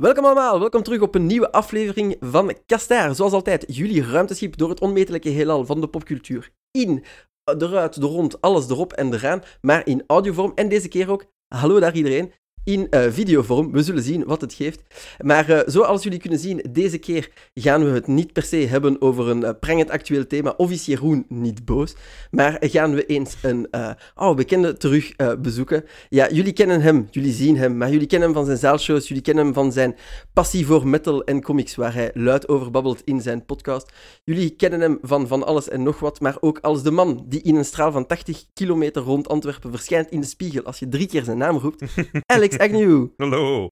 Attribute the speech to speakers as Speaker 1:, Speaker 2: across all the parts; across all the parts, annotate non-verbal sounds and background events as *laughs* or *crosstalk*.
Speaker 1: Welkom allemaal, welkom terug op een nieuwe aflevering van Kastaar. Zoals altijd, jullie ruimteschip door het onmetelijke heelal van de popcultuur. In, eruit, de rond, alles erop en eraan, maar in audiovorm. En deze keer ook, hallo daar iedereen, in uh, videovorm. We zullen zien wat het geeft. Maar uh, zoals jullie kunnen zien, deze keer gaan we het niet per se hebben over een uh, prangend actueel thema. Of is Jeroen niet boos? Maar gaan we eens een oude bekende terug bezoeken. Ja, jullie kennen hem, jullie zien hem, maar jullie kennen hem van zijn zaalshows, jullie kennen hem van zijn passie voor metal en comics, waar hij luid over babbelt in zijn podcast. Jullie kennen hem van van alles en nog wat, maar ook als de man die in een straal van 80 kilometer rond Antwerpen verschijnt in de spiegel als je drie keer zijn naam roept. *laughs* Alex Agnew. *laughs*
Speaker 2: Hallo.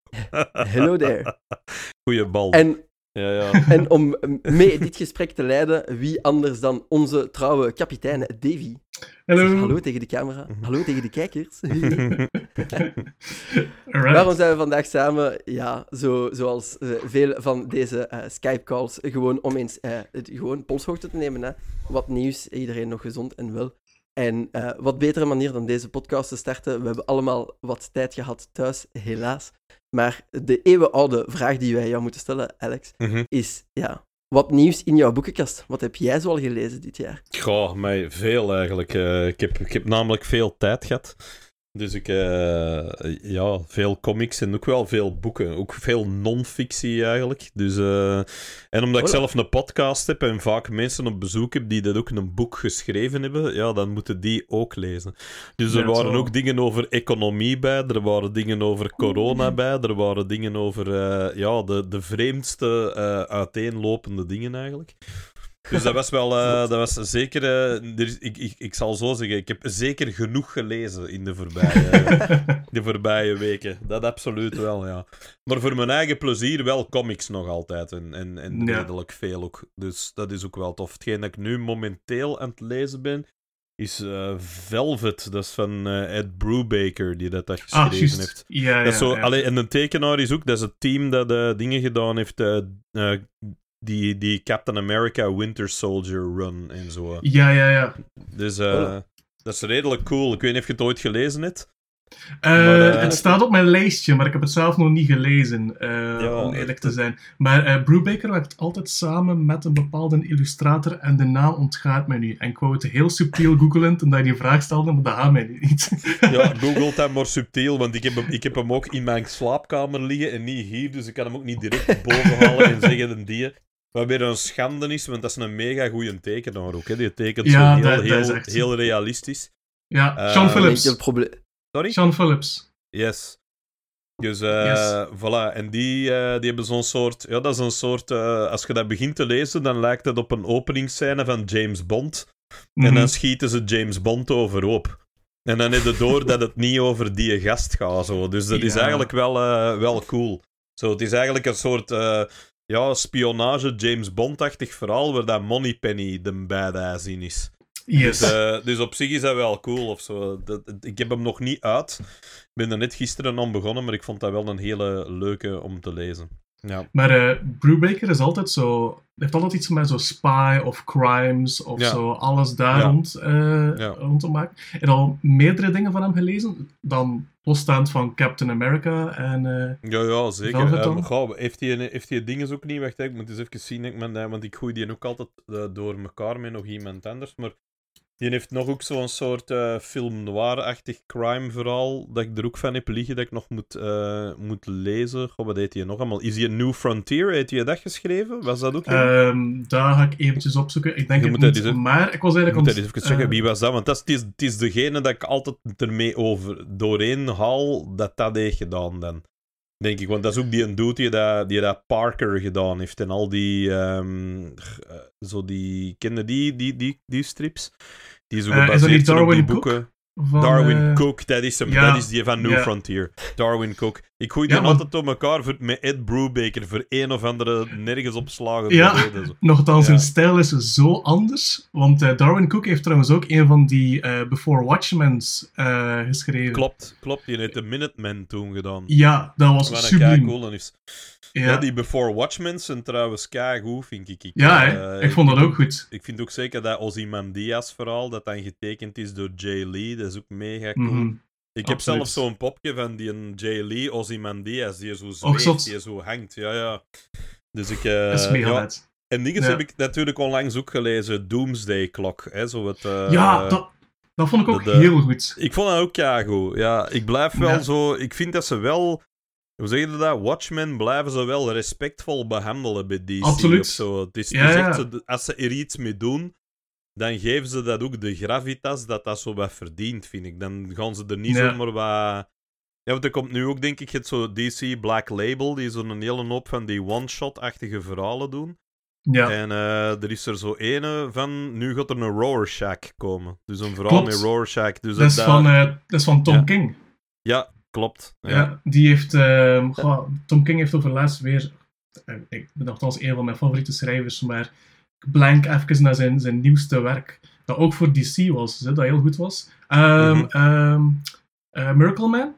Speaker 1: Hello there.
Speaker 2: Goeie bal.
Speaker 1: En,
Speaker 2: ja, ja. *laughs*
Speaker 1: en om mee dit gesprek te leiden, wie anders dan onze trouwe kapitein Davy.
Speaker 3: Hallo.
Speaker 1: Zeg hallo tegen de camera. Hallo tegen de kijkers. *laughs* Waarom zijn we vandaag samen? Ja, zo, zoals uh, veel van deze uh, Skype-calls, gewoon om eens uh, het, gewoon polshoogte te nemen. Hè. Wat nieuws, iedereen nog gezond en wel. En uh, wat betere manier dan deze podcast te starten. We hebben allemaal wat tijd gehad thuis, helaas. Maar de eeuwenoude vraag die wij jou moeten stellen, Alex,
Speaker 2: mm -hmm.
Speaker 1: is: ja, wat nieuws in jouw boekenkast? Wat heb jij zoal gelezen dit jaar?
Speaker 2: Goh, mij veel eigenlijk. Uh, ik, heb, ik heb namelijk veel tijd gehad. Dus ik, uh, ja, veel comics en ook wel veel boeken. Ook veel non-fictie eigenlijk. Dus, uh, en omdat ik zelf een podcast heb en vaak mensen op bezoek heb die dat ook in een boek geschreven hebben, ja, dan moeten die ook lezen. Dus er waren ook dingen over economie bij, er waren dingen over corona bij, er waren dingen over uh, ja, de, de vreemdste uiteenlopende dingen eigenlijk. Dus dat was wel, uh, dat was zeker, uh, er is, ik, ik, ik zal zo zeggen, ik heb zeker genoeg gelezen in de voorbije, *laughs* de voorbije weken. Dat absoluut wel, ja. Maar voor mijn eigen plezier wel comics nog altijd en, en, en
Speaker 3: Ja.
Speaker 2: redelijk veel ook. Dus dat is ook wel tof. Hetgeen dat ik nu momenteel aan het lezen ben, is uh, Velvet. Dat is van Ed Brubaker, die dat, dat geschreven
Speaker 3: Ah, juist.
Speaker 2: heeft.
Speaker 3: Ja,
Speaker 2: Dat
Speaker 3: ja,
Speaker 2: zo,
Speaker 3: ja.
Speaker 2: allee, en een tekenaar is ook, dat is het team dat dingen gedaan heeft, die, die Captain America Winter Soldier run en zo.
Speaker 3: Ja, ja, ja.
Speaker 2: Dus uh, dat is redelijk cool. Ik weet niet of je het ooit gelezen hebt.
Speaker 3: Uh,
Speaker 2: Maar, uh,
Speaker 3: het staat op mijn lijstje, maar ik heb het zelf nog niet gelezen, uh,
Speaker 2: Ja,
Speaker 3: om eerlijk te zijn. Maar uh, Brubaker werkt altijd samen met een bepaalde illustrator en de naam ontgaat mij nu. En ik wou het heel subtiel googelen toen hij die vraag stelde, maar dat gaat mij nu niet. *laughs*
Speaker 2: Ja, *laughs* googelt hem maar subtiel, want ik heb, hem, ik heb hem ook in mijn slaapkamer liggen en niet hier, dus ik kan hem ook niet direct boven halen en zeggen een die. Wat weer een schande is, want dat is een mega goede tekenaar ook. Hè. Die tekent
Speaker 3: Ja,
Speaker 2: zo heel,
Speaker 3: dat- is
Speaker 2: heel,
Speaker 3: echt-
Speaker 2: heel realistisch.
Speaker 3: ja,
Speaker 2: Eh,
Speaker 3: Sean Phillips.
Speaker 2: Sorry?
Speaker 3: Sean Phillips.
Speaker 2: Yes. Dus, eh
Speaker 3: Yes.
Speaker 2: voilà. En die, eh, die hebben zo'n soort... Ja, dat is een soort... eh, als je dat begint te lezen, dan lijkt het op een openingsscène van James Bond. En
Speaker 3: Mhm.
Speaker 2: dan schieten ze James Bond overhoop. En dan heb je door dat het niet over die gast gaat. Zo. Dus dat is eigenlijk wel, eh, wel cool. Zo, het is eigenlijk een soort... ja, spionage James Bond-achtig verhaal, waar dat Moneypenny de badass in is.
Speaker 3: Yes.
Speaker 2: Dus, eh, dus op zich is dat wel cool of zo. Dat, dat- ik heb hem nog niet uit. Ik ben er net gisteren aan begonnen, maar ik vond dat wel een hele leuke om te lezen. Ja,
Speaker 3: Maar eh Brubaker is altijd zo... heeft altijd iets met zo spy of crimes of
Speaker 2: Ja.
Speaker 3: zo. Alles daar
Speaker 2: Ja.
Speaker 3: rond, eh, rond te maken. En al meerdere dingen van hem gelezen. Dan losstaand van Captain America en... eh,
Speaker 2: ja, ja zeker. Um, goh, heeft hij heeft die dingen ook niet? Hè, ik moet eens even zien. Ik ben, want ik gooi die ook altijd door elkaar met nog iemand anders. Maar die heeft nog ook zo'n soort eh, film noir-achtig crime verhaal. Dat ik er ook van heb liggen dat ik nog moet, eh, moet lezen. Goh, wat heet hij nog allemaal? Is hij New Frontier? Heeft hij dat geschreven? Was dat ook?
Speaker 3: Ehm, daar ga ik eventjes opzoeken. Ik denk
Speaker 2: Je
Speaker 3: het
Speaker 2: moet
Speaker 3: niet, maar ik was
Speaker 2: Ik
Speaker 3: eigenlijk...
Speaker 2: moet dat
Speaker 3: ont-
Speaker 2: eens even zeggen,
Speaker 3: eh,
Speaker 2: wie was dat? Want dat is, het, is, het is degene dat ik altijd ermee over doorheen haal dat dat heeft gedaan dan. Denk ik, want dat is ook die een dude die dat, die dat Parker gedaan heeft en al die, eh, zo die, kennen die, die, die, die strips? Die zo
Speaker 3: Eh,
Speaker 2: gebaseerd op die boeken.
Speaker 3: van,
Speaker 2: Darwin
Speaker 3: eh,
Speaker 2: Cook, dat is, hem, dat is die van New. Frontier. Darwin Cook. Ik gooi die altijd door elkaar voor, met Ed Brubaker voor een of andere nergens opslagen
Speaker 3: Ja.
Speaker 2: reden. *laughs*
Speaker 3: Nochtans,
Speaker 2: Ja.
Speaker 3: zijn stijl is zo anders. Want eh, Darwin Cook heeft trouwens ook een van die eh, Before Watchmen's eh, geschreven.
Speaker 2: Klopt, klopt. Die heeft de Minutemen toen gedaan.
Speaker 3: Ja, dat was subliem.
Speaker 2: cool is.
Speaker 3: Ja,
Speaker 2: Ja. die Before Watchmen zijn trouwens keigoed, vind ik. ik
Speaker 3: Ja, ik vond dat ook goed.
Speaker 2: Ik vind ook zeker dat Ozymandias verhaal, dat dan getekend is door Jay Lee, dat is ook mega cool.
Speaker 3: Mhm.
Speaker 2: Ik heb zelf zo'n popje van die een Jay Lee, Ozymandias, die zo
Speaker 3: zot.
Speaker 2: zweeft, die zo hangt. Ja, ja. Dus ik... eh,
Speaker 3: dat is mega
Speaker 2: ja. En dingen
Speaker 3: Ja.
Speaker 2: heb ik natuurlijk onlangs ook gelezen, Doomsday Clock. Hè, zo het, eh,
Speaker 3: ja, dat, dat vond ik ook
Speaker 2: de- de-
Speaker 3: heel goed.
Speaker 2: Ik vond dat ook keigoed. Ja, ik blijf wel
Speaker 3: Ja.
Speaker 2: zo... Ik vind dat ze wel... Hoe zeg je dat? Watchmen blijven ze wel respectvol behandelen bij DC
Speaker 3: Absoluut.
Speaker 2: of zo.
Speaker 3: Ja, ja.
Speaker 2: echt als ze er iets mee doen, dan geven ze dat ook de gravitas dat dat zo wat verdient, vind ik. Dan gaan ze er niet zomaar wat... Ja, want er komt nu ook, denk ik, het zo DC Black Label, die zo'n hele hoop van die one-shot-achtige verhalen doen.
Speaker 3: Ja,
Speaker 2: En eh, er is er zo ene van, nu gaat er een Rorschach komen. Dus een verhaal
Speaker 3: Klopt.
Speaker 2: met Rorschach. Dus
Speaker 3: dat, is
Speaker 2: dat-
Speaker 3: van, eh, dat is van Tom
Speaker 2: Ja.
Speaker 3: King.
Speaker 2: Ja, klopt.
Speaker 3: Ja.
Speaker 2: Ja.
Speaker 3: die heeft... ehm, goh, Tom King heeft over laatst weer... eh, Ik ben nogthans een van mijn favoriete schrijvers, maar blank even naar zijn, zijn nieuwste werk. Dat ook voor DC was, hè, dat heel goed was. Ehm,
Speaker 2: Mhm.
Speaker 3: ehm, eh, Miracle Man?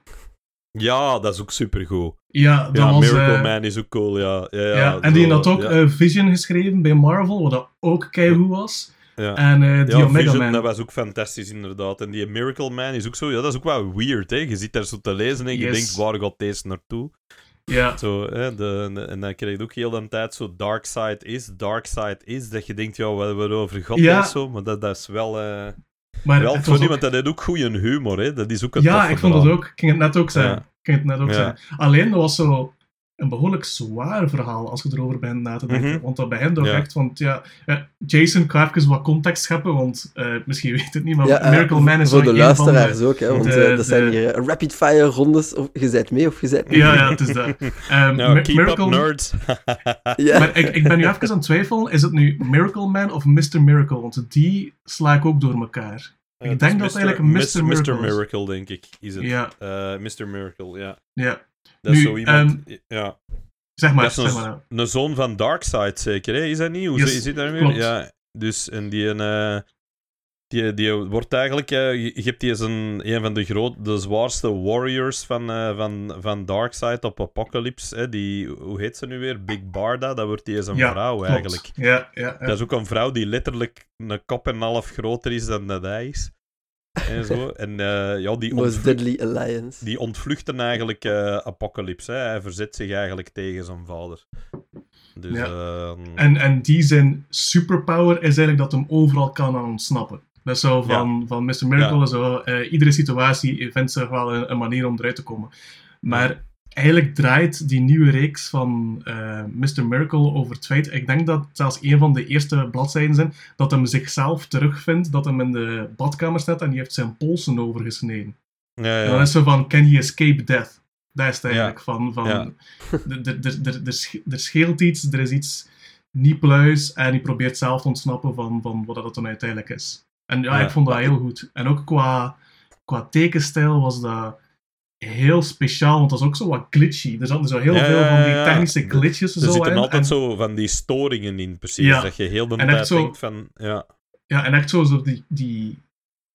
Speaker 2: Ja, dat is ook supergoed.
Speaker 3: Ja, dat
Speaker 2: Ja,
Speaker 3: was...
Speaker 2: Miracle
Speaker 3: eh,
Speaker 2: Man is ook cool, ja. Ja, ja,
Speaker 3: Ja, en die had ook
Speaker 2: ja,
Speaker 3: eh, Vision geschreven bij Marvel, wat dat ook keigoed was.
Speaker 2: ja.
Speaker 3: En die
Speaker 2: Ja,
Speaker 3: Omega
Speaker 2: Vision,
Speaker 3: Man.
Speaker 2: dat was ook fantastisch, inderdaad. En die Miracle Man is ook zo... Ja, dat is ook wel weird, hè. Je zit daar zo te lezen en je denkt, waar gaat deze naartoe?
Speaker 3: Ja,
Speaker 2: Zo, hè, de, en dan krijg je ook heel de tijd zo Dark Side is, Dark Side is. Dat je denkt, ja, we over God
Speaker 3: Ja.
Speaker 2: is zo. Maar dat, dat is wel... eh
Speaker 3: maar
Speaker 2: wel voor
Speaker 3: ook-
Speaker 2: iemand dat heeft ook goede humor, hè. Dat is ook een
Speaker 3: Ja, ik vond dat ook. Ik ging het net ook zeggen.
Speaker 2: Ja.
Speaker 3: Ik ging het net ook zeggen. Alleen, dat was zo een behoorlijk zwaar verhaal als je erover bent na te denken.
Speaker 2: Mhm.
Speaker 3: Want dat begint ook
Speaker 2: Ja.
Speaker 3: echt, want ja, eh, Jason, ik ga even wat context scheppen, want eh, misschien *laughs* weet het niet, maar
Speaker 1: Ja, eh,
Speaker 3: Miracle Man is
Speaker 1: voor
Speaker 3: zo
Speaker 1: de luisteraars ook, hè, want
Speaker 3: de-
Speaker 1: eh, dat zijn hier rapid-fire rondes. Of je zijt mee of je zijt niet.
Speaker 3: Ja, ja, het is dat. *laughs* Ehm,
Speaker 2: keep
Speaker 3: Miracle...
Speaker 2: up, nerds. *laughs*
Speaker 1: Ja.
Speaker 3: Maar ik, ik ben nu even aan het twijfelen, is het nu Miracle Man of Mr. Miracle? Want die sla ik ook door elkaar. Ik denk dat het eigenlijk Mr. Miracle is.
Speaker 2: Miracle, denk ik, is het.
Speaker 3: Ja,
Speaker 2: Eh, Mr. Miracle, ja.
Speaker 3: ja.
Speaker 2: Dat is
Speaker 3: Nu,
Speaker 2: zo iemand...
Speaker 3: ehm,
Speaker 2: ja.
Speaker 3: Zeg maar,
Speaker 2: Dat is
Speaker 3: zeg
Speaker 2: een,
Speaker 3: maar.
Speaker 2: een zoon van Darkseid, zeker, hè? Is dat niet? Hoe
Speaker 3: Yes,
Speaker 2: zit dat nu. Ja, dus, en die... eh, die, die wordt eigenlijk... eh, je, je hebt die als een, een van de, groot, de zwaarste warriors van, eh, van, van Darkseid op Apocalypse. Hè? Die, hoe heet ze nu weer? Big Barda. Dat wordt die als een
Speaker 3: Ja,
Speaker 2: vrouw,
Speaker 3: klopt.
Speaker 2: eigenlijk.
Speaker 3: Ja, ja, ja.
Speaker 2: Dat is ook een vrouw die letterlijk een kop en een half groter is dan dat hij is. En zo. *laughs* En eh, ja, die,
Speaker 1: Most
Speaker 2: ontvlucht,
Speaker 1: Deadly Alliance.
Speaker 2: die ontvluchten eigenlijk eh, Apocalypse. Hè. Hij verzet zich eigenlijk tegen zijn vader. Dus,
Speaker 3: Ja.
Speaker 2: ehm,
Speaker 3: En, en die zijn superpower is eigenlijk dat hem overal kan aan ontsnappen. Dat is zo van, van Mr. Miracle,
Speaker 2: Ja.
Speaker 3: zo, eh, iedere situatie vindt zich wel een, een manier om eruit te komen. Maar eigenlijk draait die nieuwe reeks van eh, Mr. Miracle over het feit, ik denk dat zelfs een van de eerste bladzijden zijn, dat hem zichzelf terugvindt, dat hem in de badkamer staat en die heeft zijn polsen overgesneden.
Speaker 2: ja,
Speaker 3: En dan
Speaker 2: ja.
Speaker 3: is zo van, can he escape death? Dat is het eigenlijk van, van
Speaker 2: Ja.
Speaker 3: er- sch- scheelt iets, er is iets niet pluis en hij probeert zelf te ontsnappen van, van wat dat dan uiteindelijk is. En ja,
Speaker 2: Ja.
Speaker 3: ik vond dat heel goed. En ook qua, qua tekenstijl was dat heel speciaal, want dat was ook zo wat glitchy. Er zaten zo heel
Speaker 2: Ja,
Speaker 3: veel van die technische glitches
Speaker 2: Er
Speaker 3: zo
Speaker 2: zitten
Speaker 3: in.
Speaker 2: altijd
Speaker 3: en,
Speaker 2: zo van die storingen in, precies.
Speaker 3: Ja.
Speaker 2: Dat je heel de
Speaker 3: En
Speaker 2: tijd
Speaker 3: echt zo-
Speaker 2: denkt van... Ja,
Speaker 3: Ja, en echt zo, zo die, die...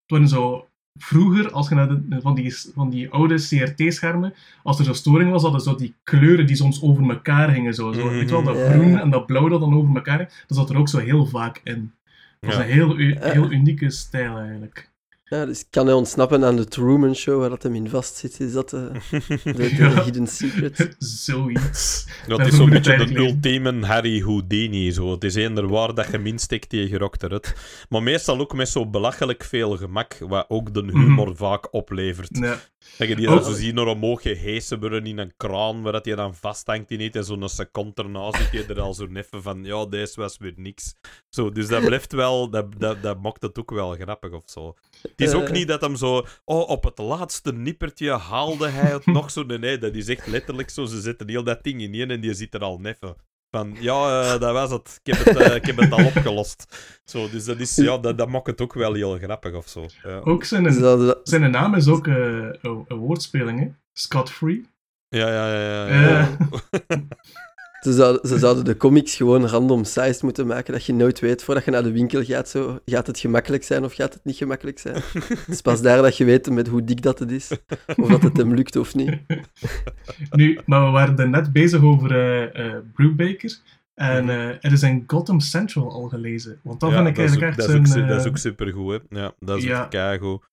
Speaker 3: Toen zo... Vroeger, als je naar de, van, die, van die oude CRT-schermen, als er zo'n storing was, hadden zo die kleuren die soms over elkaar hingen. Zo, zo.
Speaker 2: Mhm.
Speaker 3: Weet je wel, dat
Speaker 1: Ja.
Speaker 3: groen en dat blauw dat dan over elkaar hing, dat zat er ook zo heel vaak in. Dat is
Speaker 2: ja.
Speaker 3: een heel, heel unieke stijl eigenlijk.
Speaker 1: Ja, dus kan hij ontsnappen aan de Truman Show waar dat hem in vast zit? Is dat de, *laughs* de, de
Speaker 3: Ja.
Speaker 1: hidden secret?
Speaker 3: Zoiets.
Speaker 2: Dat
Speaker 3: Dat
Speaker 2: is zo'n beetje de ultieme Harry Houdini. Zo. Het is eender waar dat je minst stikt, die gerokt eruit. Maar meestal ook met zo belachelijk veel gemak, wat ook de humor vaak oplevert.
Speaker 3: Ja.
Speaker 2: Dat je die dan zo ziet naar omhoog gehesen worden in een kraan, waar dat je dan vasthangt in iets, en zo'n seconde daarna zit je er al zo neffen van, ja, deze was weer niks. Zo, dus dat blijft wel, dat, dat, dat maakt het ook wel grappig of zo. Het is ook
Speaker 1: Eh.
Speaker 2: niet dat hem zo, oh, op het laatste nippertje haalde hij het nog zo. Nee, nee, dat is echt letterlijk zo, ze zetten heel dat ding in één en die zit er al neffen. Van, ja, eh, dat was het. Ik heb het, eh, ik heb het al opgelost. Zo, dus dat, is, ja, dat, dat maakt het ook wel heel grappig of zo. Ja,
Speaker 3: Ook zijn, zijn naam is ook eh, een, woordspeling, hè? Scott Free.
Speaker 2: ja, ja. ja, ja, ja. *laughs* *laughs*
Speaker 1: Ze zouden, ze zouden de comics gewoon random sized moeten maken, dat je nooit weet, voordat je naar de winkel gaat, zo, gaat het gemakkelijk zijn of gaat het niet gemakkelijk zijn. Het is pas daar dat je weet met hoe dik dat het is, of dat het hem lukt of niet. *laughs*
Speaker 3: Nu, maar we waren er net bezig over eh eh Brubaker. En eh, er is een Gotham Central al gelezen. Want dat
Speaker 2: Ja,
Speaker 3: vind ik
Speaker 2: dat
Speaker 3: eigenlijk
Speaker 2: ook-
Speaker 3: echt
Speaker 2: dat is
Speaker 3: zijn...
Speaker 2: ook, Dat is ook supergoed, hè. Ja, dat is
Speaker 3: ja.
Speaker 2: ook keigoed.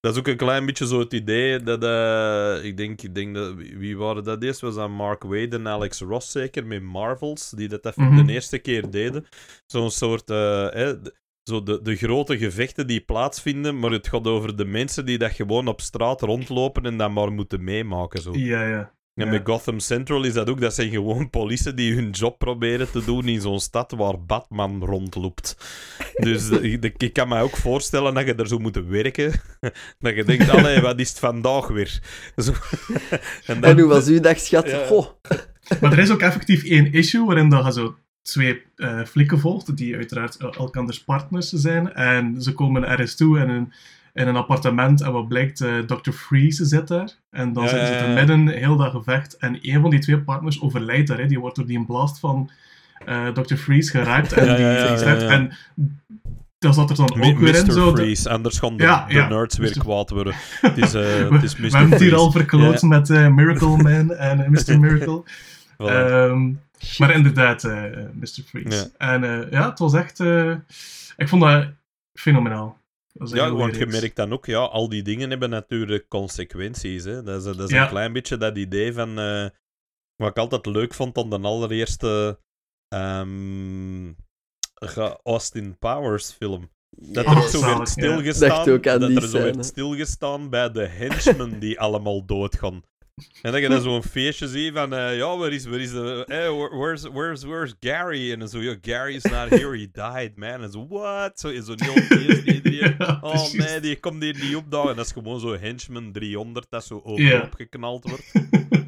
Speaker 2: Dat is ook een klein beetje zo het idee dat, eh, ik, denk, ik denk dat, wie waren dat eerst? Was dat Mark Wade en Alex Ross zeker, met Marvels, die dat even
Speaker 3: Mhm.
Speaker 2: de eerste keer deden. Zo'n soort, eh, hè, d- zo de, de grote gevechten die plaatsvinden, maar het gaat over de mensen die dat gewoon op straat rondlopen en dat maar moeten meemaken. Zo.
Speaker 3: Ja, ja.
Speaker 2: En
Speaker 3: Ja.
Speaker 2: bij Gotham Central is dat ook, dat zijn gewoon politie die hun job proberen te doen in zo'n stad waar Batman rondloopt. *laughs* Dus eh, ik, ik kan me ook voorstellen dat je er zou moeten werken. *laughs* Dat je denkt, *laughs* allee, wat is het vandaag weer? Zo. En
Speaker 1: En hoe was uw dag, schat?
Speaker 2: Ja.
Speaker 1: Goh.
Speaker 3: Maar er is ook effectief één issue waarin dat je zo twee eh flikken volgt, die uiteraard el- elkanders partners zijn. En ze komen ergens toe in een, in een appartement en wat blijkt, eh, Dr. Freeze zit daar. En dan
Speaker 2: Ja,
Speaker 3: zitten ze midden, heel dat gevecht. En een van die twee partners overlijdt daar. Hè. Die wordt door die blast van eh, Dr. Freeze geraakt. En die die. En dat zat er dan ook weer in. Zo, de-
Speaker 2: Freeze, anders gaan de,
Speaker 3: Ja,
Speaker 2: de
Speaker 3: ja.
Speaker 2: nerds weer
Speaker 3: Mr.
Speaker 2: kwaad worden. Het is, eh, *laughs*
Speaker 3: we,
Speaker 2: het is Mr.
Speaker 3: we hebben het hier al verkloot met Miracle Man en Mr. *laughs* Miracle.
Speaker 2: Voilà.
Speaker 3: Ehm, maar inderdaad, Mr. Freeze.
Speaker 2: Ja.
Speaker 3: En ja, het was echt... ik vond dat fenomenaal.
Speaker 2: Ja, want je merkt dan ook, ja, al die dingen hebben natuurlijk consequenties. Hè. Dat is, dat is
Speaker 3: Ja.
Speaker 2: een klein beetje dat idee van... eh, wat ik altijd leuk vond aan de allereerste ehm, Austin Powers film. Dat er
Speaker 3: Oh,
Speaker 2: ook zo
Speaker 3: zalig,
Speaker 2: werd
Speaker 3: ja.
Speaker 2: stilgestaan, dat er zo werd stilgestaan bij de henchmen die allemaal doodgaan. En dat je dan zo'n feestje ziet van, eh, ja, waar is, waar is de, eh, where- where's, where's, where's Gary? En dan zo, ja, Gary is not here, he died, man. En zo, what? Zo, is zo'n heel feest, iedereen.
Speaker 3: Ja,
Speaker 2: Oh nee, die komt hier niet opdagen. Dat is gewoon zo henchman 300 dat zo overop
Speaker 3: Ja.
Speaker 2: geknald wordt. *laughs*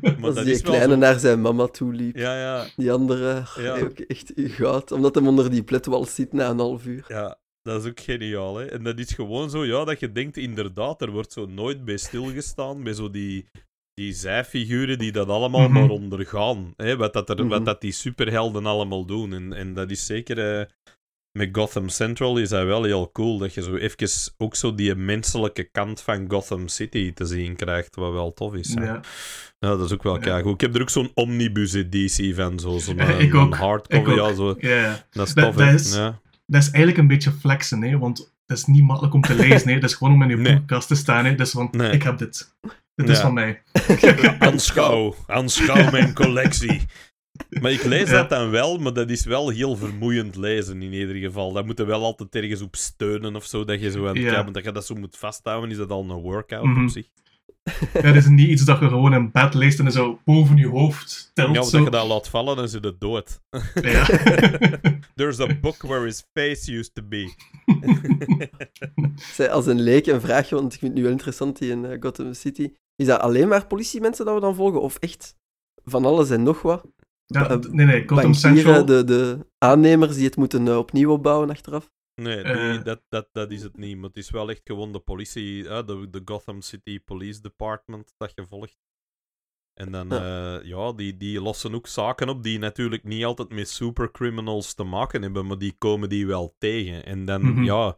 Speaker 2: Maar
Speaker 1: Als
Speaker 2: dat
Speaker 1: die
Speaker 2: is wel
Speaker 1: kleine
Speaker 2: zo-
Speaker 1: naar zijn mama toe liep.
Speaker 2: Ja, ja,
Speaker 1: Die andere,
Speaker 2: Ja.
Speaker 1: ook echt goud. Omdat hem onder die pletwal zit na een half uur.
Speaker 2: ja. Dat is ook geniaal, hè. En dat is gewoon zo, ja, dat je denkt, inderdaad, er wordt zo nooit bij stilgestaan, bij zo die, die zijfiguren die dat allemaal
Speaker 3: Mhm.
Speaker 2: maar ondergaan. Hè? Wat, dat er,
Speaker 1: Mhm.
Speaker 2: wat dat die superhelden allemaal doen. En, en dat is zeker... eh, met Gotham Central is dat wel heel cool, dat je zo even ook zo die menselijke kant van Gotham City te zien krijgt, wat wel tof is. hè.
Speaker 3: Ja.
Speaker 2: Ja, dat is ook wel
Speaker 3: Ja.
Speaker 2: keigoed. Ik heb er ook zo'n omnibus-editie van, zo- zo'n *laughs* eh, een
Speaker 3: ook.
Speaker 2: hardcover.
Speaker 3: Ik
Speaker 2: Ja, zo.
Speaker 3: Ja.
Speaker 2: Dat is
Speaker 3: Dat-
Speaker 2: tof,
Speaker 3: dat
Speaker 2: hè.
Speaker 3: is-
Speaker 2: Ja.
Speaker 3: Dat is eigenlijk een beetje flexen, hè, want dat is niet makkelijk om te *laughs* lezen. Hè. Dat is gewoon om in je
Speaker 2: Nee.
Speaker 3: boekenkast te staan. Hè. Dat is van,
Speaker 2: Nee.
Speaker 3: ik heb dit. Dit is
Speaker 2: Ja.
Speaker 3: van mij. *laughs*
Speaker 2: Aanschouw, aanschouw mijn collectie. Maar ik lees
Speaker 3: Ja.
Speaker 2: dat dan wel, maar dat is wel heel vermoeiend lezen in ieder geval. Dat moet er wel altijd ergens op steunen of zo, dat je zo aan het
Speaker 3: Ja.
Speaker 2: kijken- dat je dat zo moet vasthouden, is dat al een workout
Speaker 3: Mhm.
Speaker 2: op zich.
Speaker 3: Ja, dat is niet iets dat je gewoon in bed leest en zo boven je hoofd telt.
Speaker 2: Ja,
Speaker 3: zo.
Speaker 2: dat je dat laat vallen, dan zit het dood.
Speaker 3: Ja. *laughs*
Speaker 2: There's a book where his face used to be. *laughs*
Speaker 1: Zij, als een leek een vraagje, want ik vind het nu wel interessant die in eh, Gotham City. Is dat alleen maar politiemensen dat we dan volgen? Of echt van alles en nog wat?
Speaker 3: Ja, d- nee, nee, Gotham
Speaker 1: Bankieren,
Speaker 3: Central.
Speaker 1: de, de aannemers die het moeten eh, opnieuw opbouwen achteraf?
Speaker 2: Nee, die,
Speaker 3: Eh.
Speaker 2: dat, dat, dat is het niet. Maar het is wel echt gewoon de politie, hè, de, de Gotham City Police Department dat je volgt. En dan, ja, ja die, die lossen ook zaken op die natuurlijk niet altijd met supercriminals te maken hebben, maar die komen die wel tegen. En dan,
Speaker 3: Mhm.
Speaker 2: ja,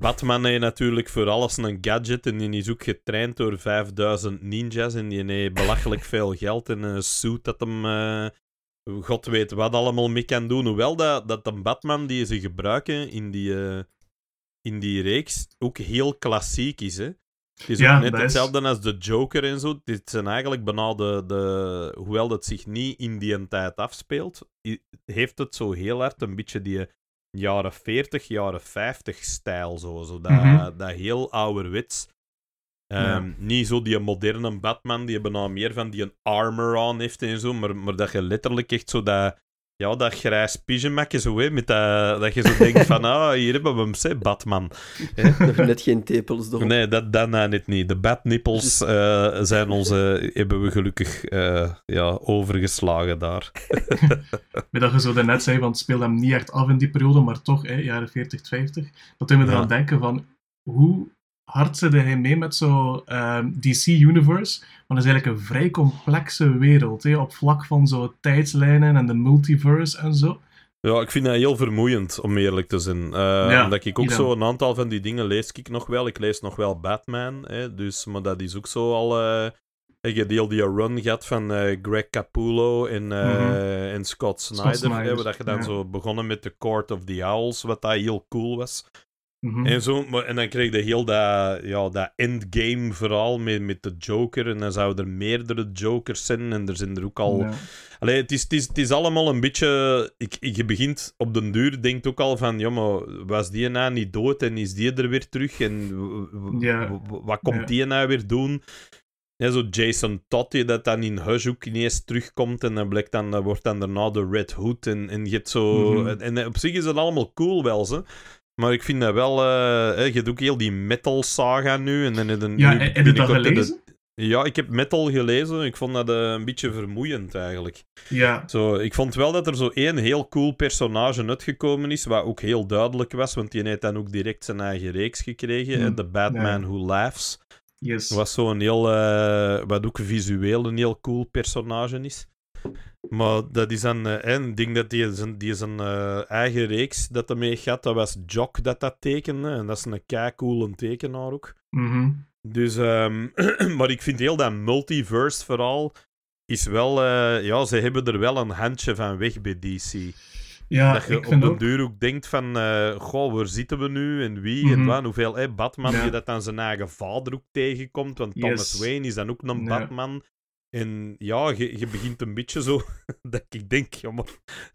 Speaker 2: Batman heeft natuurlijk voor alles een gadget en die is ook getraind door 5000 ninjas en die heeft belachelijk veel geld en een suit dat hem... eh, God weet wat allemaal mee kan doen. Hoewel dat, dat een Batman die ze gebruiken in die, eh, in die reeks ook heel klassiek is. Hè? Het is
Speaker 3: Ja,
Speaker 2: ook net
Speaker 3: is-
Speaker 2: hetzelfde als de Joker en zo. Dit zijn eigenlijk bijna de, de... Hoewel dat zich niet in die tijd afspeelt, heeft het zo heel hard een beetje die jaren 40, jaren 50 stijl. Zo, zo dat,
Speaker 3: Mhm.
Speaker 2: dat heel ouderwets.
Speaker 3: Ja.
Speaker 2: Ehm, Niet zo die moderne Batman, die bijna meer van die een armor aan heeft en zo, maar, maar dat je letterlijk echt zo dat, ja, dat grijs pyjamakje zo, hè, met dat, dat je zo denkt van, *laughs* ah, hier hebben we hem, zeg, Batman.
Speaker 1: Nog net geen tepels erop.
Speaker 2: Nee, dat, dat nou net niet. De Batnippels eh, zijn onze, hebben we gelukkig eh, ja, overgeslagen daar. *laughs*
Speaker 3: Met dat je zo daarnet zei, van het speelt hem niet echt af in die periode, maar toch, hè, jaren 40, 50. Dat doet me
Speaker 2: Ja.
Speaker 3: eraan denken van, hoe hard zit hij mee met zo ehm, DC Universe? Want dat is eigenlijk een vrij complexe wereld, hè, op vlak van zo tijdslijnen en de multiverse en zo.
Speaker 2: Ja, ik vind dat heel vermoeiend, om eerlijk te zijn.
Speaker 3: Ja,
Speaker 2: omdat ik ook zo een aantal van die dingen lees ik nog wel. Ik lees nog wel Batman, hè, dus, maar dat is ook zo al... eh ik heb heel die run gehad van eh, Greg Capullo en, eh,
Speaker 3: Mhm.
Speaker 2: en Scott Snyder.
Speaker 3: Snyder,
Speaker 2: hè, waar dat je dan
Speaker 3: ja.
Speaker 2: zo begonnen met The Court of the Owls, wat dat heel cool was.
Speaker 3: Mhm.
Speaker 2: En, zo, maar, en dan kreeg je heel dat, ja, dat endgame verhaal met, met de Joker. En dan zouden er meerdere Jokers zijn. En er zijn er ook al.
Speaker 3: Ja.
Speaker 2: Allee, het, is, het, is, het is allemaal een beetje. Ik, ik- je begint op den duur, denkt ook al van. Ja, maar was die nou niet dood en is die er weer terug? En
Speaker 3: Ja.
Speaker 2: wat komt
Speaker 3: Ja.
Speaker 2: die nou weer doen? Ja, zo Jason Todd, die dat dan in Hush ook ineens terugkomt. En dan blijkt dan, dat wordt dan daarna de Red Hood. En, en je hebt zo.
Speaker 3: Mhm.
Speaker 2: en, en op zich is het allemaal cool wel, ze. Maar ik vind dat wel. eh, je hebt ook heel die metal saga nu. En dan heb je
Speaker 3: Ja,
Speaker 2: nu
Speaker 3: heb je dat
Speaker 2: de-
Speaker 3: gelezen?
Speaker 2: ja, ik heb metal gelezen. Ik vond dat eh, een beetje vermoeiend eigenlijk.
Speaker 3: Ja.
Speaker 2: Zo, ik vond wel dat er zo één heel cool personage uitgekomen is, wat ook heel duidelijk was, want die heeft dan ook direct zijn eigen reeks gekregen. hè,
Speaker 3: Hmm.
Speaker 2: The Batman
Speaker 3: Ja.
Speaker 2: Who Laughs.
Speaker 3: Yes.
Speaker 2: Was zo'n heel, eh, wat ook visueel een heel cool personage is. Maar dat is dan, eh, ik denk dat die zijn, die zijn eh, eigen reeks dat ermee gaat, dat was Jock dat dat tekende. En dat is een kei coole tekenaar ook.
Speaker 3: Mhm.
Speaker 2: Dus, ehm, *clears throat* maar ik vind heel dat multiverse verhaal is wel, eh, ja, ze hebben er wel een handje van weg bij DC.
Speaker 3: Ja,
Speaker 2: dat je
Speaker 3: ik
Speaker 2: op
Speaker 3: vind ook...
Speaker 2: duur ook denkt van, eh, goh, waar zitten we nu en wie en
Speaker 3: Mhm.
Speaker 2: wat, en hoeveel, hè, Batman
Speaker 3: Ja.
Speaker 2: die dat aan zijn eigen vader ook tegenkomt, want Thomas
Speaker 3: Yes.
Speaker 2: Wayne is dan ook een
Speaker 3: Ja.
Speaker 2: Batman. En ja, je, je begint een beetje zo, *laughs* dat ik denk, ja, maar,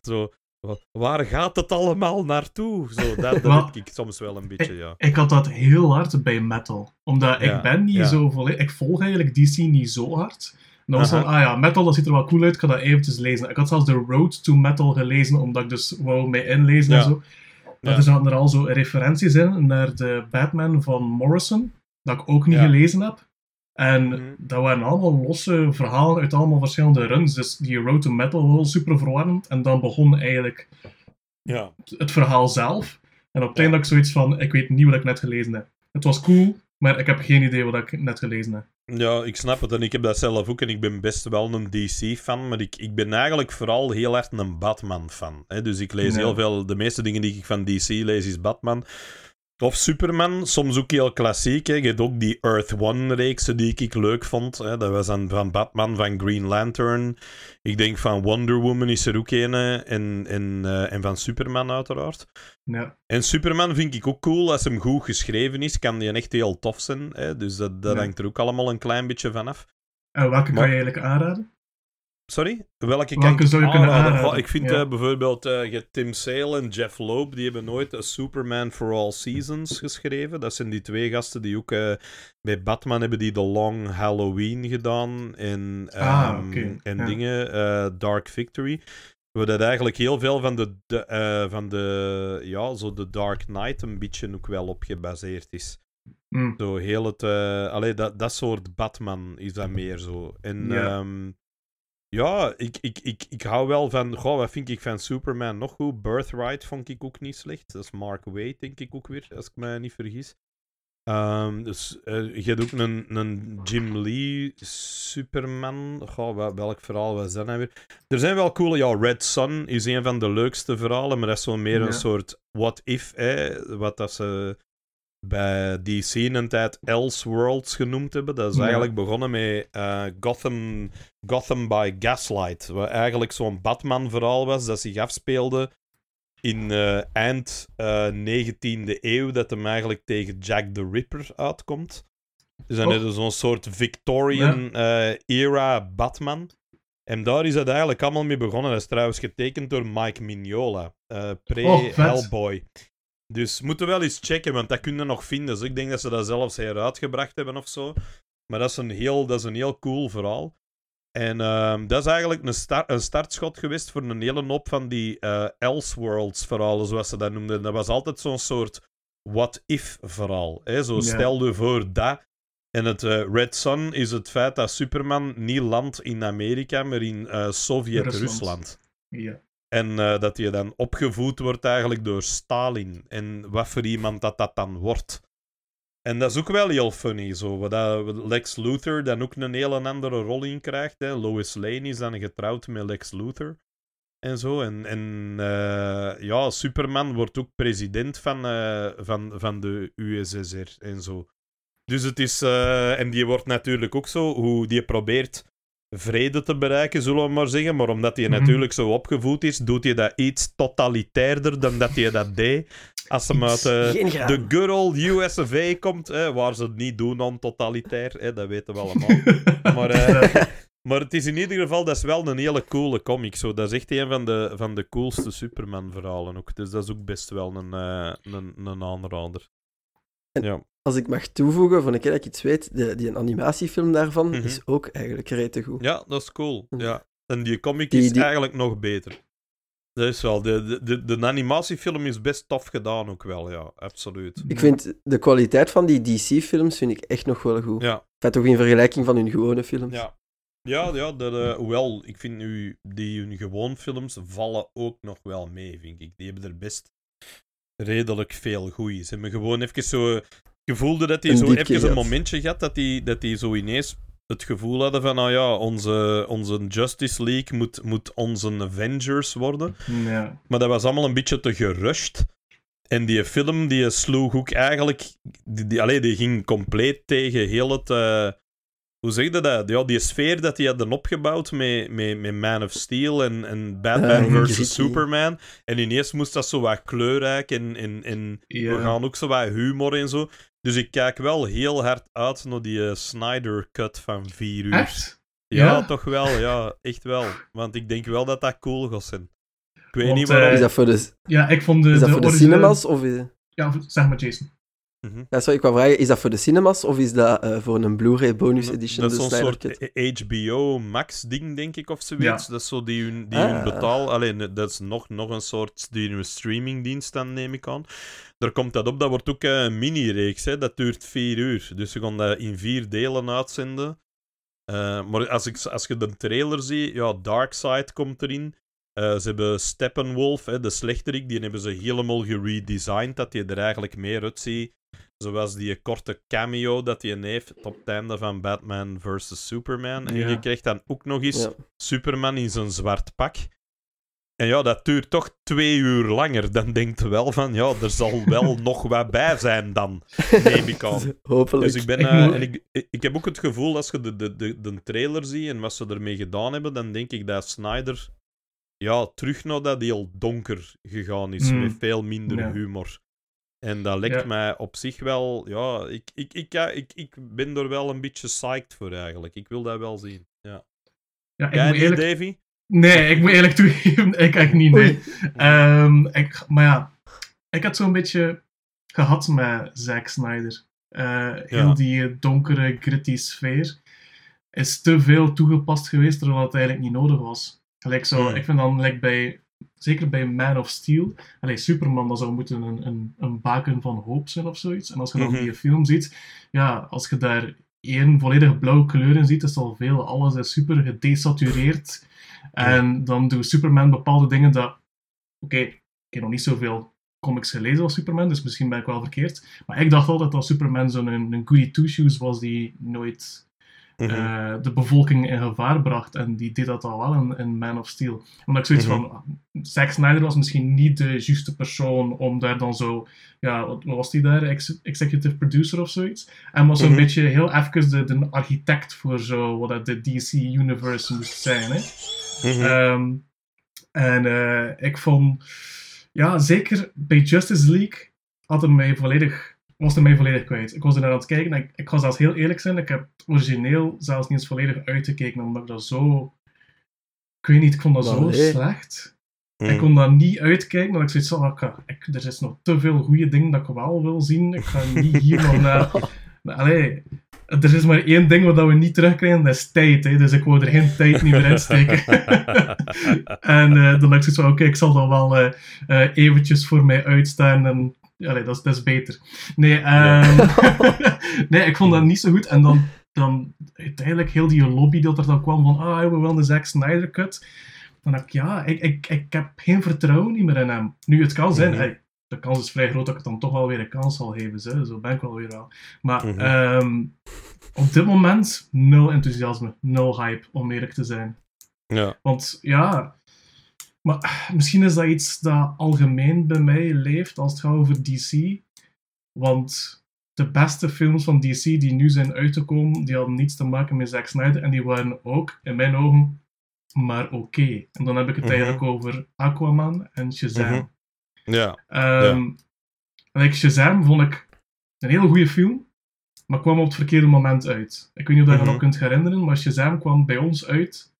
Speaker 2: zo, wa- waar gaat het allemaal naartoe? Zo, *laughs* dat, dat ik soms wel een beetje, ja.
Speaker 3: Ik had dat heel hard bij metal. Omdat
Speaker 2: Ja,
Speaker 3: ik ben niet
Speaker 2: ja.
Speaker 3: zo volledig... Ik volg eigenlijk DC niet zo hard. En dan was van, ah ja, metal, dat ziet er wel cool uit. Ik ga dat eventjes lezen. Ik had zelfs de Road to Metal gelezen, omdat ik dus wou mij inlezen en zo. Maar
Speaker 2: Ja.
Speaker 3: er zaten er al zo referenties in naar de Batman van Morrison, dat ik ook niet gelezen heb. En
Speaker 2: Mhm.
Speaker 3: dat waren allemaal losse verhalen uit allemaal verschillende runs. Dus die Road to Metal was super verwarrend. En dan begon eigenlijk
Speaker 2: Ja,
Speaker 3: het verhaal zelf. En op het einde had ik zoiets van, ik weet niet wat ik net gelezen heb. Het was cool, maar ik heb geen idee wat ik net gelezen heb.
Speaker 2: Ja, ik snap het en ik heb dat zelf ook en ik ben best wel een DC-fan, maar ik, ik ben eigenlijk vooral heel erg een Batman-fan. hè. Dus ik lees
Speaker 3: Ja.
Speaker 2: heel veel, de meeste dingen die ik van DC lees is Batman. Of Superman, soms ook heel klassiek. Hè. Je hebt ook die Earth One-reeksen die ik leuk vond. Hè. Dat was dan van Batman, van Green Lantern. Ik denk van Wonder Woman is er ook een. En, en, eh, en van Superman uiteraard.
Speaker 3: Ja.
Speaker 2: En Superman vind ik ook cool. Als hem goed geschreven is, kan die echt heel tof zijn. Hè? Dus dat, dat
Speaker 3: Ja.
Speaker 2: hangt er ook allemaal een klein beetje van af.
Speaker 3: En welke
Speaker 2: Maar-
Speaker 3: kan je eigenlijk aanraden?
Speaker 2: Sorry? Welke kan
Speaker 3: Welke
Speaker 2: ik
Speaker 3: zou je kunnen
Speaker 2: aanraden? Ik vind
Speaker 3: Ja.
Speaker 2: eh, bijvoorbeeld eh, je hebt Tim Sale en Jeff Loeb, die hebben nooit een Superman for All Seasons geschreven. Dat zijn die twee gasten die ook eh, bij Batman hebben die The Long Halloween gedaan en,
Speaker 3: Ah,
Speaker 2: ehm,
Speaker 3: oké,
Speaker 2: en
Speaker 3: ja.
Speaker 2: dingen, eh, Dark Victory. Waar dat eigenlijk heel veel van de, de, eh, van de, ja, zo de Dark Knight een beetje ook wel op gebaseerd is.
Speaker 3: Hm.
Speaker 2: Zo heel het... eh allee, dat, dat soort Batman is dat meer zo. En
Speaker 3: Ja.
Speaker 2: ja, ja ik, ik, ik, ik hou wel van... Goh, wat vind ik van Superman nog goed? Birthright vond ik ook niet slecht. Dat is Mark Waid, denk ik ook weer, als ik me niet vergis. Ehm, dus eh, je hebt ook een, een Jim Lee Superman. Goh, wel- welk verhaal was dat nou weer? Er zijn wel coole... Ja, Red Sun is een van de leukste verhalen, maar dat is zo meer
Speaker 3: Ja.
Speaker 2: een soort what-if, hè, wat dat ze bij DC een tijd Elseworlds genoemd hebben. Dat is
Speaker 3: Ja.
Speaker 2: eigenlijk begonnen met eh, Gotham, Gotham by Gaslight. Wat eigenlijk zo'n Batman-verhaal was dat zich afspeelde in eh, eind eh 19e eeuw. Dat hem eigenlijk tegen Jack the Ripper uitkomt. Dus dan
Speaker 3: Oh.
Speaker 2: zo'n soort Victorian-era Batman. En daar is het eigenlijk allemaal mee begonnen. Dat is trouwens getekend door Mike Mignola. eh
Speaker 3: Oh.
Speaker 2: Pre-Hellboy. Dus moeten we wel eens checken, want dat kun je nog vinden. Dus ik denk dat ze dat zelfs heruitgebracht hebben of zo. Maar dat is een heel, dat is een heel cool verhaal. En ehm, dat is eigenlijk een, start, een startschot geweest voor een hele hoop van die eh Elseworlds verhalen, zoals ze dat noemden. Dat was altijd zo'n soort what-if verhaal. Hè? Zo
Speaker 3: Ja.
Speaker 2: stel je voor dat. En het eh, Red Sun is het feit dat Superman niet landt in Amerika, maar in eh, Sovjet-Rusland.
Speaker 3: Ja.
Speaker 2: En eh, dat je dan opgevoed wordt eigenlijk door Stalin. En wat voor iemand dat dat dan wordt. En dat is ook wel heel funny. Zo. Dat Lex Luthor dan ook een hele andere rol in krijgt. Hè. Lois Lane is dan getrouwd met Lex Luthor. En zo. En, en eh, ja, Superman wordt ook president van, eh, van, van de USSR en zo. Dus het is. en die wordt natuurlijk ook zo. Hoe die probeert vrede te bereiken, zullen we maar zeggen. Maar omdat hij
Speaker 3: Mhm.
Speaker 2: natuurlijk zo opgevoed is, doet hij dat iets totalitairder dan dat hij dat deed. Als hem uit eh, de good old US of A komt, hè, waar ze het niet doen aan totalitair, hè, dat weten we allemaal. *laughs* maar, eh, maar het is in ieder geval, dat is wel een hele coole comic. Zo. Dat is echt een van de, van de coolste Superman-verhalen ook. Dus dat is ook best wel een, eh, een, een aanrader.
Speaker 1: En-
Speaker 2: Ja.
Speaker 1: Als ik mag toevoegen, van een keer dat ik iets weet, de, die een animatiefilm daarvan
Speaker 2: Mhm.
Speaker 1: is ook eigenlijk rete goed.
Speaker 2: ja, dat is cool.
Speaker 1: Hm.
Speaker 2: Ja. En die comic
Speaker 1: Die-
Speaker 2: is
Speaker 1: die-
Speaker 2: eigenlijk nog beter. Dat is wel. De, de, de, de animatiefilm is best tof gedaan ook wel, ja, absoluut.
Speaker 1: Ik vind de kwaliteit van die DC-films vind ik echt nog wel goed.
Speaker 2: Ja,
Speaker 1: Enfin, toch in vergelijking van hun gewone films.
Speaker 2: ja. Ja, ja de, de- hoewel, ik vind nu die hun gewoon films vallen ook nog wel mee, vind ik. Die hebben er best redelijk veel goeie. Ze hebben gewoon even zo... Ik voelde dat die
Speaker 1: Een
Speaker 2: zo even een momentje had dat die, dat die zo ineens het gevoel hadden van, nou ja, onze, onze Justice League moet, moet onze Avengers worden.
Speaker 3: ja.
Speaker 2: Maar dat was allemaal een beetje te gerushed. En die film die sloeg ook eigenlijk. Die, die, allee, die ging compleet tegen heel het. eh, hoe zeg je dat? Ja, die sfeer dat die hadden opgebouwd met, met, met Man of Steel en, en Batman
Speaker 1: Ah,
Speaker 2: versus
Speaker 1: gritty.
Speaker 2: Superman. En ineens moest dat zo wat kleurrijk en, en, en we gaan ook zo wat humor en zo. Dus ik kijk wel heel hard uit naar die eh, Snyder Cut van 4 uur.
Speaker 3: Echt?
Speaker 2: Ja,
Speaker 3: Ja?
Speaker 2: toch wel, ja, echt wel. Want ik denk wel dat dat cool gaat zijn. Ik weet
Speaker 3: Want,
Speaker 2: niet waarom.
Speaker 3: eh,
Speaker 1: Is dat voor de,
Speaker 3: Ja, ik vond de,
Speaker 1: is dat
Speaker 3: de
Speaker 1: voor de
Speaker 3: originele-
Speaker 1: cinemas? Of is...
Speaker 3: Ja, zeg maar Jason.
Speaker 2: Mhm.
Speaker 1: Ja, sorry, ik wou vragen, is dat voor de cinemas of is dat eh, voor een Blu-ray bonus edition,
Speaker 2: Dat is zo'n
Speaker 1: Snyder
Speaker 2: soort
Speaker 1: Cut?
Speaker 2: HBO Max ding, denk ik, of zoiets. Dat is zo die hun, die hun
Speaker 1: Ah.
Speaker 2: betaal... Alleen, dat is nog, nog een soort die hun streamingdienst dan, neem ik aan. Daar komt dat op. Dat wordt ook eh, een mini-reeks, hè. Dat duurt vier uur. Dus ze gaan dat in vier delen uitzenden. Eh, maar als, ik, als je de trailer ziet, ja, Darkseid komt erin. Eh, ze hebben Steppenwolf, hè, de slechterik, die hebben ze helemaal geredesigned, dat je er eigenlijk meer uitziet. Zoals die korte cameo dat hij heeft op het einde van Batman vs. Superman. En
Speaker 3: Ja.
Speaker 2: je krijgt dan ook nog eens
Speaker 1: Ja.
Speaker 2: Superman in zijn zwart pak. En ja, dat duurt toch twee uur langer. Dan denkt je wel van, ja, er zal wel *laughs* nog wat bij zijn dan, neem ik aan. *laughs*
Speaker 1: Hopelijk.
Speaker 2: Dus ik, ben, eh, en ik, ik- ik heb ook het gevoel, als je de, de, de, de trailer ziet en wat ze ermee gedaan hebben, dan denk ik dat Snyder ja, terug naar dat heel donker gegaan is,
Speaker 3: Mm.
Speaker 2: met veel minder
Speaker 3: Ja.
Speaker 2: humor. En dat lijkt
Speaker 3: Ja.
Speaker 2: mij op zich wel, ja, ik, ik, ik, ja, ik, ik ben er wel een beetje psyched voor eigenlijk. Ik wil dat wel zien. Ja.
Speaker 3: Ja, ik
Speaker 2: Jij
Speaker 3: moet
Speaker 2: niet,
Speaker 3: eerlijk...
Speaker 2: Davy?
Speaker 3: Nee, ik moet eerlijk *laughs* toegeven, ik echt niet, nee. Ehm, ik, maar ja, ik had zo'n beetje gehad met Zack Snyder. Eh, heel
Speaker 2: Ja.
Speaker 3: die eh, donkere, gritty sfeer is te veel toegepast geweest, terwijl het eigenlijk niet nodig was. Gelijk zo,
Speaker 2: Hmm.
Speaker 3: Ik vind dan, like bij, zeker bij Man of Steel, allee, Superman, dat zou moeten een, een, een baken van hoop zijn of zoiets. En als je dan
Speaker 2: Mhm.
Speaker 3: die film ziet, ja, als je daar één volledig blauwe kleur in ziet, is al veel. Alles is super gedesatureerd. En dan doet Superman bepaalde dingen dat... Oké, ik heb nog niet zoveel comics gelezen als Superman, dus misschien ben ik wel verkeerd. Maar ik dacht altijd dat Superman zo'n een, een goody two-shoes was die nooit
Speaker 2: Mhm.
Speaker 3: eh, de bevolking in gevaar bracht. En die deed dat al wel in, in Man of Steel. Omdat ik zoiets
Speaker 2: Mhm.
Speaker 3: van... Zack Snyder was misschien niet de juiste persoon om daar dan zo... Ja, wat, was die daar? Ex- executive producer of zoiets? En was zo'n
Speaker 2: Mhm.
Speaker 3: beetje heel even de, de architect voor zo wat dat de DC Universe moest zijn, hè? Ehm, en eh, ik vond, ja, zeker bij Justice League had hem mij volledig, was hij mij volledig kwijt. Ik was er naar aan het kijken en ik, ik ga zelfs heel eerlijk zijn, ik heb het origineel zelfs niet eens volledig uitgekeken, omdat ik dat zo, ik weet niet, ik vond dat zo slecht. Ik kon dat niet uitkijken, dat ik zoiets had, ik, ik, er is nog te veel goede dingen dat ik wel wil zien. Ik ga niet hier nog *laughs* naar... Allee, er is maar één ding wat we niet terugkrijgen, dat is tijd. Hè, dus ik wou er geen tijd niet meer in steken. *laughs* en eh, dan dacht ik zo van, oké, ik zal dat wel eh, eventjes voor mij uitstaan en allee, dat, is, dat is beter. Nee, ehm, *laughs* *laughs* nee, ik vond dat niet zo goed. En dan, dan uiteindelijk heel die lobby dat er dan kwam van, ah, we willen de Zack Snyder cut. Dan dacht ik, ja, ik, ik, ik heb geen vertrouwen niet meer in hem. Nu, het kan zijn,
Speaker 2: Mhm.
Speaker 3: hey, de kans is vrij groot dat ik het dan toch wel weer een kans zal geven. Zo, zo ben ik wel weer wel. Maar
Speaker 2: Mhm.
Speaker 3: ehm, op dit moment, nul enthousiasme, nul hype, om eerlijk te zijn.
Speaker 2: Ja.
Speaker 3: Want ja, maar misschien is dat iets dat algemeen bij mij leeft als het gaat over DC. Want de beste films van DC die nu zijn uitgekomen, die hadden niets te maken met Zack Snyder. En die waren ook, in mijn ogen, maar oké. En dan heb ik het
Speaker 2: Mhm.
Speaker 3: eigenlijk over Aquaman en Shazam.
Speaker 2: Mhm. Ja,
Speaker 3: Ehm, like Shazam vond ik een hele goede film, maar kwam op het verkeerde moment uit. Ik weet niet of je dat
Speaker 2: Mhm.
Speaker 3: nog kunt herinneren, maar Shazam kwam bij ons uit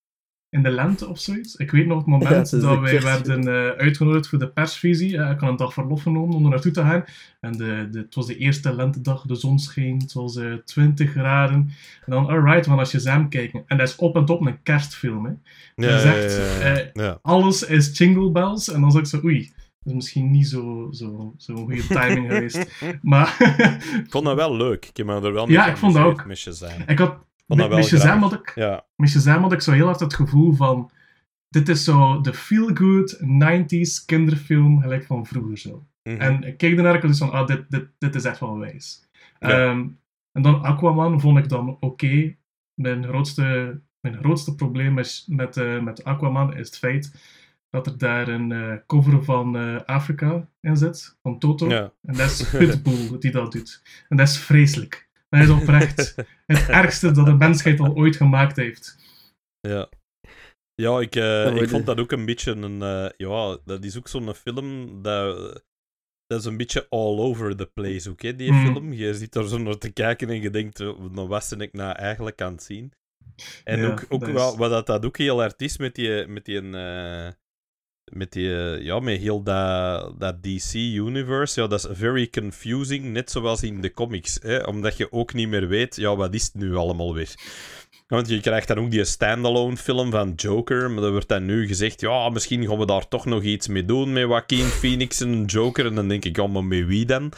Speaker 3: in de lente of zoiets. Ik weet nog het
Speaker 1: Ja,
Speaker 3: moment
Speaker 1: het
Speaker 3: dat wij werden eh, uitgenodigd voor de persvisie. Eh, ik had een dag verlof genomen om er naartoe te gaan. En de, de, het was de eerste lentedag, de zon scheen, het was eh 20 graden. En dan, alright, we gaan naar Shazam kijken. En dat is op en top een kerstfilm. Hè.
Speaker 2: ja,
Speaker 3: Je zegt,
Speaker 2: ja, ja, ja.
Speaker 3: eh,
Speaker 2: Ja.
Speaker 3: Alles is jingle bells. En dan zeg ik zo, oei, dat is misschien niet zo'n zo, zo goede timing geweest. *laughs* Maar
Speaker 2: Ik vond dat wel leuk. Ik heb me er wel mee
Speaker 3: Ja, ik vond dat ook. Ik had, met,
Speaker 2: wel
Speaker 3: met, Shazam had ik,
Speaker 2: Ja.
Speaker 3: met Shazam had ik zo heel hard het gevoel van... Dit is zo de feel-good 90s kinderfilm, gelijk van vroeger zo.
Speaker 2: Mhm.
Speaker 3: En ik keek ernaar en ik was van, ah, dit, dit, dit is echt wel wijs.
Speaker 2: Ja.
Speaker 3: Ehm, en dan Aquaman vond ik dan oké. Mijn, grootste, mijn grootste probleem is met, eh, met Aquaman is het feit dat er daar een eh, cover van eh, Afrika in zit, van Toto.
Speaker 2: ja.
Speaker 3: En dat is *laughs* Pitbull die dat doet. En dat is vreselijk. Dat is oprecht het *laughs* ergste dat de mensheid al ooit gemaakt heeft.
Speaker 2: Ja. Ja, ik, eh, ik vond dat ook een beetje een... eh, ja, dat is ook zo'n film dat... Dat is een beetje all over the place ook, hè, die
Speaker 3: Mm.
Speaker 2: film. Je zit er zo naar te kijken en je denkt, oh, nou, wat ben ik nou eigenlijk aan het zien? En
Speaker 3: Ja,
Speaker 2: ook, ook
Speaker 3: dat is-
Speaker 2: wel, wat dat, dat ook heel hard is met die... Met die eh, met die, eh, ja, met heel dat, dat DC-universe, ja, dat is very confusing, net zoals in de comics, hè, omdat je ook niet meer weet, ja, wat is het nu allemaal weer? Want je krijgt dan ook die standalone film van Joker, maar er wordt dan nu gezegd, ja, misschien gaan we daar toch nog iets mee doen met Joaquin Phoenix en Joker, en dan denk ik, ja, maar met wie dan?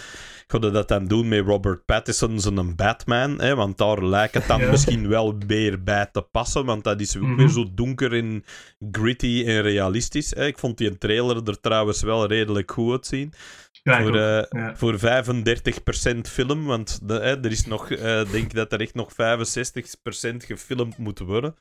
Speaker 2: Gaan we dat dan doen met Robert Pattinson en een Batman? Hè? Want daar lijkt het dan
Speaker 3: Ja.
Speaker 2: misschien wel meer bij te passen, want dat is ook
Speaker 3: Mhm.
Speaker 2: weer zo donker en gritty en realistisch. Hè? Ik vond die trailer er trouwens wel redelijk goed uitzien.
Speaker 3: Ja,
Speaker 2: voor,
Speaker 3: ook.
Speaker 2: eh,
Speaker 3: Ja.
Speaker 2: voor 35% film, want de, hè, er is nog, eh, denk dat er echt nog 65% gefilmd moet worden.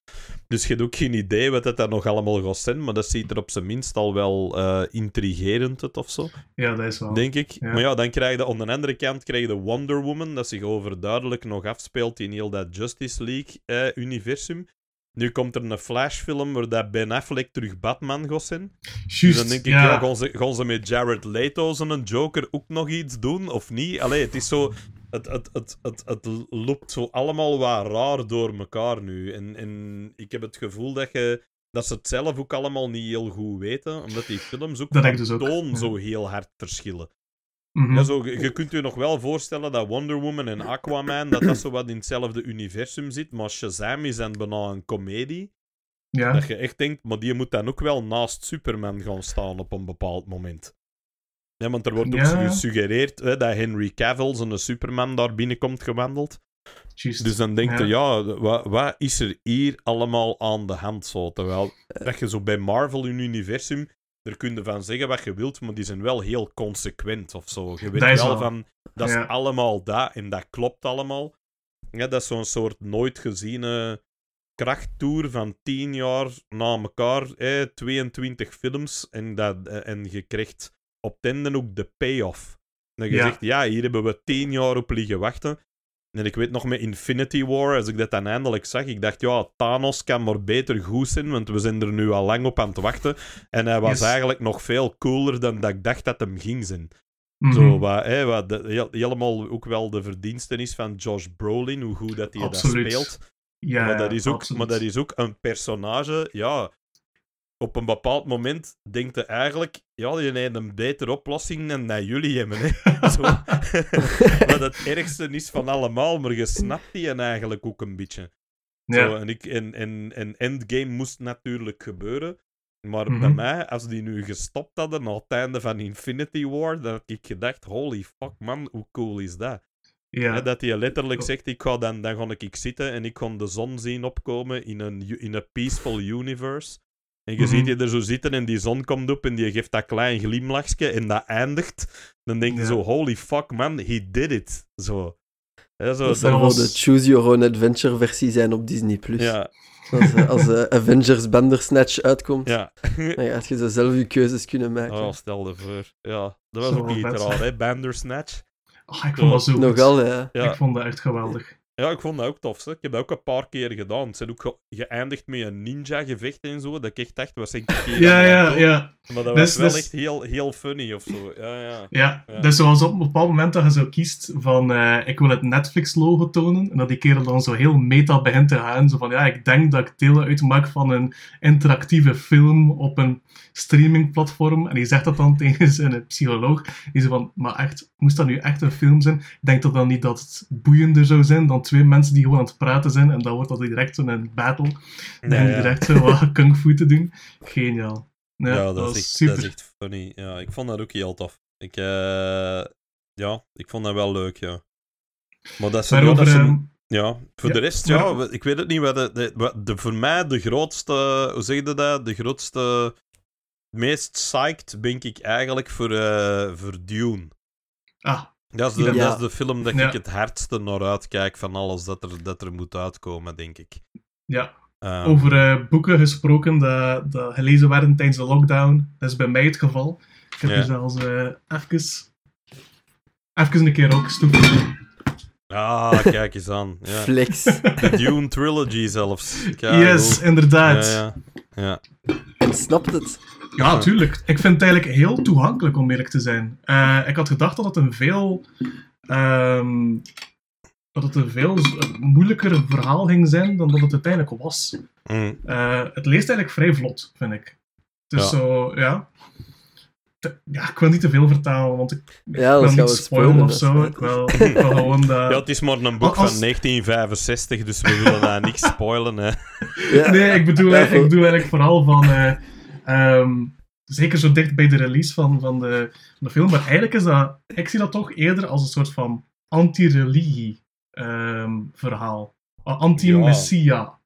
Speaker 2: Dus je hebt ook geen idee wat dat dan nog allemaal gaat zijn, maar dat ziet er op zijn minst al wel eh, intrigerend uit of zo,
Speaker 3: ja, dat is wel.
Speaker 2: denk ik.
Speaker 3: Ja.
Speaker 2: Maar ja, dan krijg je aan de andere kant krijg je de Wonder Woman, dat zich overduidelijk nog afspeelt in heel dat Justice League-universum. Nu komt er een Flash-film waar dat Ben Affleck terug Batman gaat zijn. Dus
Speaker 3: Juist,
Speaker 2: dan denk ik,
Speaker 3: ja.
Speaker 2: gaan, ze, gaan ze met Jared Leto een Joker ook nog iets doen, of niet? Allee, het is zo... Het, het, het, het, het loopt zo allemaal wat raar door elkaar nu. En, en ik heb het gevoel dat, je, dat ze het zelf ook allemaal niet heel goed weten, omdat die films ook
Speaker 3: Dat
Speaker 2: van
Speaker 3: denk ik dus ook,
Speaker 2: toon
Speaker 3: ja.
Speaker 2: zo heel hard verschillen.
Speaker 3: Mhm.
Speaker 2: Ja, zo, je kunt je nog wel voorstellen dat Wonder Woman en Aquaman, dat dat zo wat in hetzelfde universum zit, maar Shazam is dan bijna een komedie.
Speaker 3: ja.
Speaker 2: Dat je echt denkt, maar die moet dan ook wel naast Superman gaan staan op een bepaald moment. Ja, want er wordt ook
Speaker 3: Ja.
Speaker 2: gesuggereerd hè, dat Henry Cavill zijn Superman daar binnenkomt gewandeld. Dus dan denk je,
Speaker 3: Ja.
Speaker 2: ja, wat, wat is er hier allemaal aan de hand? Zo? Terwijl dat je zo bij Marvel hun universum, daar kun je van zeggen wat je wilt, maar die zijn wel heel consequent of zo. Je weet wel
Speaker 3: wel.
Speaker 2: van, dat is allemaal dat en dat klopt allemaal. Ja, dat is zo'n soort nooit geziene krachttour van 10 jaar na elkaar, eh, 22 films en, dat, eh, en je krijgt op het einde ook de payoff. Dat je
Speaker 3: Ja.
Speaker 2: zegt, ja, hier hebben we 10 jaar op liggen wachten. En ik weet nog met Infinity War, als ik dat dan eindelijk zag, ik dacht, ja, Thanos kan maar beter goed zijn, want we zijn er nu al lang op aan het wachten. En hij was
Speaker 3: Yes.
Speaker 2: eigenlijk nog veel cooler dan dat ik dacht dat hem ging zijn.
Speaker 3: Mhm.
Speaker 2: Zo, wat, hè, wat de- heel- helemaal ook wel de verdiensten is van Josh Brolin, hoe goed dat hij dat speelt.
Speaker 3: ja,
Speaker 2: maar, dat is ook,
Speaker 3: absoluut.
Speaker 2: maar dat is ook een personage, ja. Op een bepaald moment denkt hij eigenlijk, ja, je hebt een betere oplossing dan dat jullie hebben. Hè. *laughs* Zo. *laughs* Wat het ergste is van allemaal, maar je snapt die en eigenlijk ook een beetje.
Speaker 3: ja.
Speaker 2: Zo, en, ik, en, en, en Endgame moest natuurlijk gebeuren. Maar
Speaker 3: Mhm.
Speaker 2: bij mij, als die nu gestopt hadden na het einde van Infinity War, dan had ik gedacht, holy fuck man, hoe cool is dat?
Speaker 3: ja.
Speaker 2: Dat hij letterlijk
Speaker 3: Oh.
Speaker 2: zegt, ik ga dan, dan ga ik zitten en ik ga de zon zien opkomen in een, in een peaceful universe. En je
Speaker 3: Mhm.
Speaker 2: ziet je er zo zitten en die zon komt op en die geeft dat klein glimlachje en dat eindigt. Dan denk je
Speaker 3: Ja.
Speaker 2: zo, holy fuck man, he did it. Zo. Hè, zo
Speaker 1: Dat zou wel
Speaker 3: was-
Speaker 1: de Choose Your Own Adventure versie zijn op Disney+. Plus.
Speaker 2: ja,
Speaker 1: Als, eh, als eh, Avengers Bandersnatch uitkomt,
Speaker 2: ja. *laughs*
Speaker 1: dan gaat je zo zelf je keuzes kunnen maken.
Speaker 2: Oh, stel je voor. Ja, dat was
Speaker 3: Zo
Speaker 2: ook iets
Speaker 3: vet.
Speaker 2: raar, hè? Bandersnatch.
Speaker 3: Ah, ik vond dat zo goed.
Speaker 1: Nogal, ja.
Speaker 2: Ja,
Speaker 3: Ik vond dat echt geweldig.
Speaker 2: Ja, ik vond dat ook tof. Zeg. Ik heb dat ook een paar keer gedaan. Het zijn ook ge- geëindigd met een ninja-gevecht en zo. Dat ik echt dacht, was *laughs* keer
Speaker 3: Ja, ja, ja.
Speaker 2: Maar dat
Speaker 3: Dus-
Speaker 2: was wel
Speaker 3: dus-
Speaker 2: echt heel, heel funny of zo. Ja, ja.
Speaker 3: Ja,
Speaker 2: Ja.
Speaker 3: dus zoals op een bepaald moment dat je zo kiest van eh, ik wil het Netflix-logo tonen, en dat die kerel dan zo heel meta begint te gaan, zo van ja, ik denk dat ik deel uitmaak van een interactieve film op een streamingplatform, en die zegt dat dan *laughs* tegen zijn psycholoog, die zegt van, maar echt, moest dat nu echt een film zijn? Ik denk dat dan niet dat het boeiender zou zijn dan twee mensen die gewoon aan het praten zijn, en dan wordt dat direct zo'n battle, dan
Speaker 2: Ja, ja.
Speaker 3: direct zo wat *laughs* kung fu te doen. Geniaal. Ja, dat,
Speaker 2: is echt,
Speaker 3: super.
Speaker 2: dat is echt funny. Ja, ik vond dat ook heel tof. Ik, eh, ja, ik vond dat wel leuk, ja. Maar dat is, dat
Speaker 3: ehm,
Speaker 2: ja, voor
Speaker 3: ja,
Speaker 2: de rest, ja, ik weet het niet. Wat de, de, wat de, voor mij de grootste, hoe zeg je dat? De grootste, meest psyched ben ik eigenlijk voor, eh, voor Dune.
Speaker 3: ah,
Speaker 2: Dat is, de,
Speaker 3: Ja.
Speaker 2: dat is de film dat
Speaker 3: Ja.
Speaker 2: ik het hardste naar uitkijk van alles dat er, dat er moet uitkomen, denk ik.
Speaker 3: ja,
Speaker 2: Ehm,
Speaker 3: Over eh, boeken gesproken dat, dat gelezen werden tijdens de lockdown. Dat is bij mij het geval. Ik heb
Speaker 2: Ja.
Speaker 3: er zelfs eh even, even een keer ook gestopt.
Speaker 2: Ah, *laughs* kijk eens aan. Ja.
Speaker 1: Flex.
Speaker 2: De Dune Trilogy zelfs. Kijk,
Speaker 3: yes,
Speaker 2: hoe-
Speaker 3: inderdaad.
Speaker 2: Ja,
Speaker 3: Ja,
Speaker 2: ja. ja.
Speaker 1: En het.
Speaker 3: tuurlijk. Ik vind het eigenlijk heel toegankelijk om eerlijk te zijn. Eh, ik had gedacht dat het een veel... ehm, dat het een veel moeilijker verhaal ging zijn dan dat het uiteindelijk was.
Speaker 2: Mm.
Speaker 3: Eh, het leest eigenlijk vrij vlot, vind ik. Het is
Speaker 2: Ja.
Speaker 3: zo, ja. Te- Ja, ik wil niet te veel vertalen, want ik, ik
Speaker 1: Ja,
Speaker 3: wil niet spoilen
Speaker 1: spoilen,
Speaker 3: of zo. Ik wil, ik wil *laughs* gewoon dat...
Speaker 2: Ja, het is maar een boek
Speaker 3: Als-
Speaker 2: van 1965, dus we willen daar niks spoilen. Hè.
Speaker 1: Ja.
Speaker 3: Nee, ik bedoel,
Speaker 1: Ja,
Speaker 3: ik bedoel eigenlijk vooral van... eh, ehm, zeker zo dicht bij de release van, van, de, van de film. Maar eigenlijk is dat... Ik zie dat toch eerder als een soort van anti-religie ehm, verhaal. Anti-messia.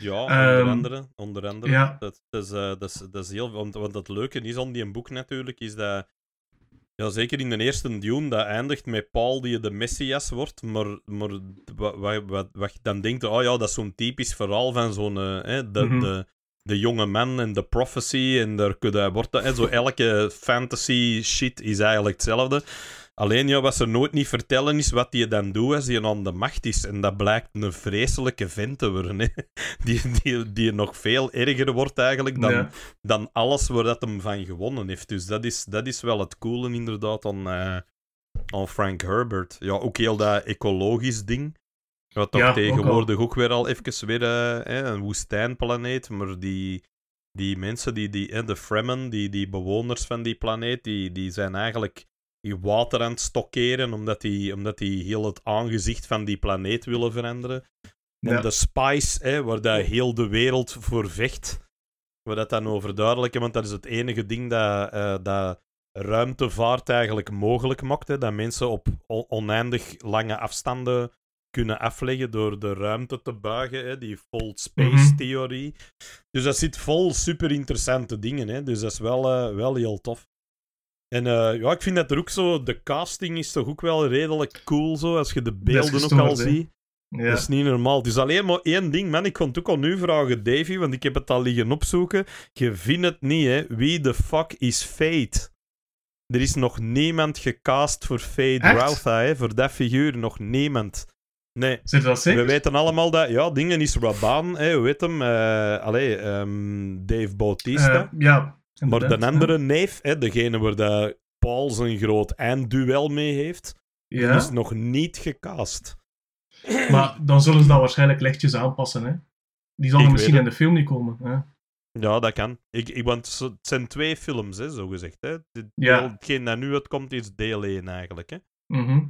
Speaker 2: Ja, onder
Speaker 3: Ehm,
Speaker 2: andere. Onder andere.
Speaker 3: ja.
Speaker 2: Dat, dat, is, eh, dat, is, dat is heel... Want, want het leuke is aan die boek natuurlijk, is dat... Ja, zeker in de eerste Dune, dat eindigt met Paul die de Messias wordt, maar, maar wat, wat, wat, je dan denkt, oh ja, dat is zo'n typisch verhaal van zo'n... eh, de,
Speaker 3: Mhm.
Speaker 2: de, de jonge man en de prophecy en daar kun je wordt hè, zo elke fantasy shit is eigenlijk hetzelfde. Alleen ja, wat ze nooit niet vertellen is wat hij dan doet als hij aan de macht is. En dat blijkt een vreselijke vent te worden. Hè. *laughs* Die, die, die nog veel erger wordt eigenlijk dan,
Speaker 3: Ja.
Speaker 2: dan alles waar dat hem van gewonnen heeft. Dus dat is, dat is wel het coole inderdaad aan, aan Frank Herbert. Ja, ook heel dat ecologisch ding. Wat toch
Speaker 3: Ja,
Speaker 2: tegenwoordig ook, weer al even weer eh, een woestijnplaneet. Maar die, die mensen, die, die, de Fremen, die, die bewoners van die planeet, die, die zijn eigenlijk die water aan het stockeren, omdat die, omdat die heel het aangezicht van die planeet willen veranderen. En de Spice, hè, waar dat heel de wereld voor vecht. Waar dat dan over duidelijk, want dat is het enige ding dat, eh, dat ruimtevaart eigenlijk mogelijk maakt. Hè, dat mensen op on- oneindig lange afstanden kunnen afleggen door de ruimte te buigen, hè, die full space
Speaker 3: Mhm.
Speaker 2: theorie. Dus dat zit vol super interessante dingen. Hè, dus dat is wel, eh, wel heel tof. En eh, ja, ik vind dat er ook zo, de casting is toch ook wel redelijk cool zo, als je de beelden ook al
Speaker 3: hè.
Speaker 2: ziet.
Speaker 3: Ja.
Speaker 2: Dat is niet normaal. Het is alleen maar één ding, man. Ik kon het ook al nu vragen, Davy, want ik heb het al liggen opzoeken. Je vindt het niet, hè. Wie de fuck is Fate? Er is nog niemand gecast voor? Rautha, hè. Voor dat figuur. Nog niemand. Nee.
Speaker 3: Zit dat zeker?
Speaker 2: We weten allemaal dat... Ja, dingen is Raban, hè. Hoe heet hem? Eh, allee, ehm, Dave Bautista.
Speaker 3: Eh, ja,
Speaker 2: maar de andere neef, hè, degene waar dat Paul zijn groot eindduel mee heeft,
Speaker 3: Ja,
Speaker 2: is nog niet gecast.
Speaker 3: maar dan zullen ze dat waarschijnlijk lichtjes aanpassen, hè. Die zal er misschien in de film niet komen. Hè?
Speaker 2: Ja, dat kan. Ik, ik, want het zijn twee films, hè, zo gezegd. Hè. Dit-
Speaker 3: Ja.
Speaker 2: Hetgeen dat nu uitkomt, is deel 1 eigenlijk. Hè.
Speaker 3: Mhm.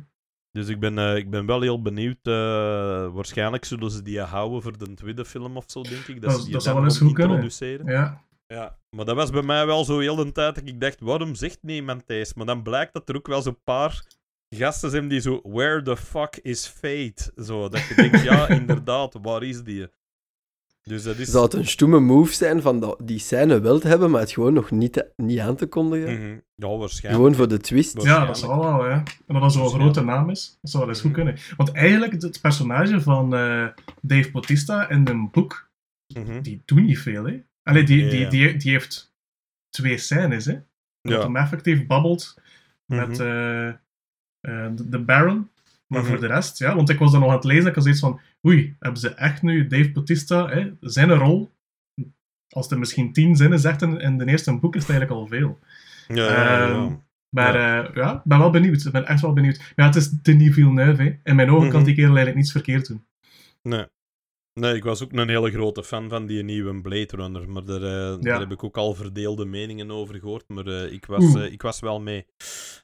Speaker 2: Dus ik ben, eh, ik ben wel heel benieuwd. eh, waarschijnlijk zullen ze die houden voor de tweede film of zo, denk ik. Dat,
Speaker 3: Dat-
Speaker 2: ze die
Speaker 3: dat zou wel eens goed kunnen. Ja.
Speaker 2: Ja, maar dat was bij mij wel zo heel de tijd dat ik dacht, waarom zegt niemand deze? Maar dan blijkt dat er ook wel zo'n paar gasten zijn die zo, where the fuck is Fate? Zo, dat je denkt, ja, *laughs* inderdaad, waar is die? Dus dat is...
Speaker 1: Zou het een stoeme move zijn van die scène wel te hebben, maar het gewoon nog niet, te- niet aan te kondigen?
Speaker 2: Mhm. Ja, waarschijnlijk.
Speaker 1: Gewoon voor de twist.
Speaker 3: Ja, dat zal wel, ja. En dat dat zo'n grote naam is, dat zou wel eens goed kunnen. Want eigenlijk, het personage van eh, Dave Bautista in een boek,
Speaker 2: Mhm.
Speaker 3: die doet niet veel, hè. Allee, die, die, die, die heeft twee scènes, hè. Dat
Speaker 2: Ja.
Speaker 3: hem effectief babbelt met,
Speaker 2: Mhm.
Speaker 3: eh, eh, de, de Baron. Maar voor de rest, ja, want ik was dan nog aan het lezen, ik had zoiets van, oei, hebben ze echt nu Dave Bautista, hè, zijn rol, als er misschien tien zinnen zegt in, in de eerste boek, is het eigenlijk al veel.
Speaker 2: Ja, ja, ja, ja.
Speaker 3: Ehm, Maar ja. ja, ik ben wel benieuwd. Ik ben echt wel benieuwd. Maar ja, het is Denis Villeneuve. Hè. In mijn ogen kan
Speaker 2: Mhm.
Speaker 3: die kerel eigenlijk niets verkeerd doen.
Speaker 2: Nee. Nee, ik was ook een hele grote fan van die nieuwe Blade Runner. Maar daar, eh, daar heb ik ook al verdeelde meningen over gehoord. Maar eh, ik, was, eh, ik was wel mee.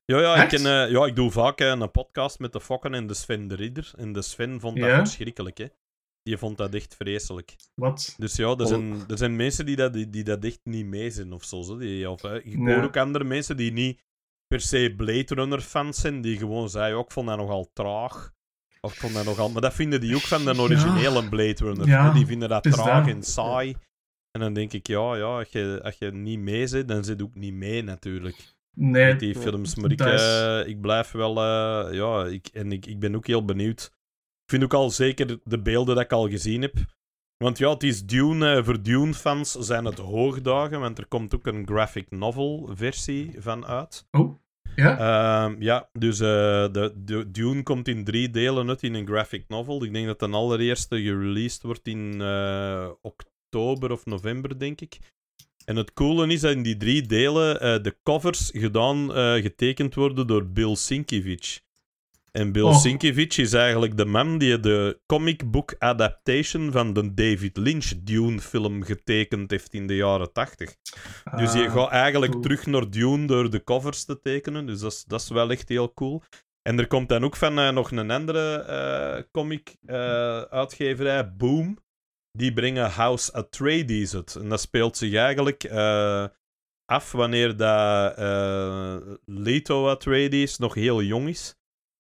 Speaker 2: Ja, ja, ik, ken, ja ik doe vaak een podcast met de Fokken en de Sven de Ridder. En de Sven vond dat
Speaker 3: Ja?
Speaker 2: verschrikkelijk, hè. Die vond dat echt vreselijk.
Speaker 3: Wat?
Speaker 2: Dus ja, er
Speaker 1: Oh.
Speaker 2: zijn, er zijn mensen die dat, die, die dat echt niet mee zijn of zo. zo. Die, of, ik hoor ook andere mensen die niet per se Blade Runner fans zijn, die gewoon zeiden, ook ik vond dat nogal traag. Of ik vond dat nogal... Maar dat vinden die ook van de originele Blade Runner.
Speaker 3: Ja.
Speaker 2: Die vinden dat traag
Speaker 3: dat.
Speaker 2: en saai. En dan denk ik, ja, ja als, je, als je niet mee zit, dan zit ook niet mee natuurlijk.
Speaker 3: Nee.
Speaker 2: Met die films. Maar ik,
Speaker 3: is-
Speaker 2: eh, ik blijf wel... eh, ja, ik, en ik, ik ben ook heel benieuwd. Ik vind ook al zeker de beelden dat ik al gezien heb. Want ja, het is Dune. eh, voor Dune-fans zijn het hoogdagen, want er komt ook een graphic novel versie van uit.
Speaker 3: Oh, ja?
Speaker 2: Ehm, ja, dus eh, de, de Dune komt in drie delen uit in een graphic novel. Ik denk dat de allereerste gereleased wordt in eh, oktober of november, denk ik. En het coole is dat in die drie delen eh, de covers gedaan, getekend worden door Bill Sienkiewicz. En Bill
Speaker 3: Oh.
Speaker 2: Sienkiewicz is eigenlijk de man die de comic book adaptation van de David Lynch Dune-film getekend heeft in de jaren tachtig. Dus je
Speaker 3: Ah,
Speaker 2: gaat eigenlijk
Speaker 3: cool.
Speaker 2: terug naar Dune door de covers te tekenen. Dus dat is, dat is wel echt heel cool. En er komt dan ook van eh, nog een andere eh, comic eh, uitgeverij, Boom. Die brengen House Atreides uit. En dat speelt zich eigenlijk af wanneer dat, Leto Atreides nog heel jong is.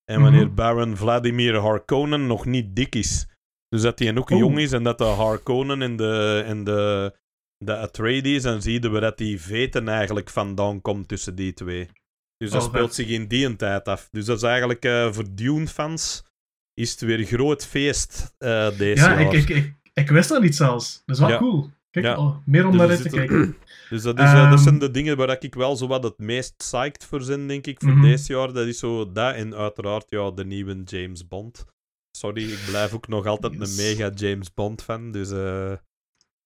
Speaker 2: En wanneer
Speaker 3: Mhm.
Speaker 2: Baron Vladimir Harkonnen nog niet dik is. Dus dat hij ook
Speaker 3: Oeh.
Speaker 2: jong is en dat de Harkonnen en de, en de, de Atreides, en zien we dat die veten eigenlijk vandaan komt tussen die twee. Dus dat
Speaker 3: Oh,
Speaker 2: speelt zich in die tijd af. Dus dat is eigenlijk eh, voor Dune-fans is het weer groot feest eh, deze
Speaker 3: Ja,
Speaker 2: jaar.
Speaker 3: ik, ik, ik, ik wist dat niet zelfs. Dat is wel
Speaker 2: Ja.
Speaker 3: cool. Kijk,
Speaker 2: Ja.
Speaker 3: oh, meer om
Speaker 2: Dus
Speaker 3: naar
Speaker 2: we
Speaker 3: uit te kijken. *clears throat*
Speaker 2: Dus dat, is, eh, dat
Speaker 3: Ehm.
Speaker 2: zijn de dingen waar ik wel zo wat het meest psyched voor ben, denk ik, voor
Speaker 3: Mhm.
Speaker 2: deze jaar. Dat is zo dat en uiteraard ja, de nieuwe James Bond. Sorry, ik blijf ook nog altijd
Speaker 3: Yes.
Speaker 2: een mega James Bond fan, dus... eh,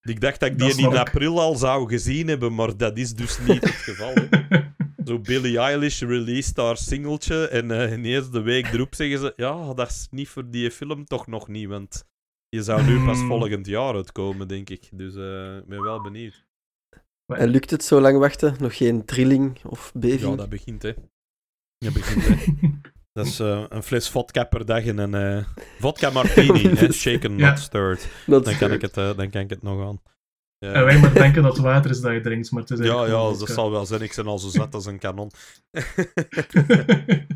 Speaker 2: ik dacht dat ik
Speaker 3: Dat
Speaker 2: die in april al zou gezien hebben, maar dat is dus niet het geval. hè. *laughs* Zo Billie Eilish released haar singeltje en eh, ineens de week erop zeggen ze ja, dat is niet voor die film toch nog niet, want je zou nu pas
Speaker 3: Hmm.
Speaker 2: volgend jaar uitkomen, denk ik. Dus eh, ik ben wel benieuwd.
Speaker 1: En lukt het zo lang wachten? Nog geen trilling of
Speaker 2: Ja,
Speaker 1: beving?
Speaker 2: dat begint, hè. Dat begint, hè. *laughs* Dat is eh, een fles vodka per dag en een eh, vodka martini, *laughs* hè. Shaken,
Speaker 3: Ja.
Speaker 2: not stirred. Dan kan, ik het, dan kan ik het nog aan. Ja.
Speaker 3: En wij maar denken dat het water is dat je drinkt, maar het is
Speaker 2: Ja, ja, dat zal wel zijn. Ik ben al zo zat als een kanon. *laughs*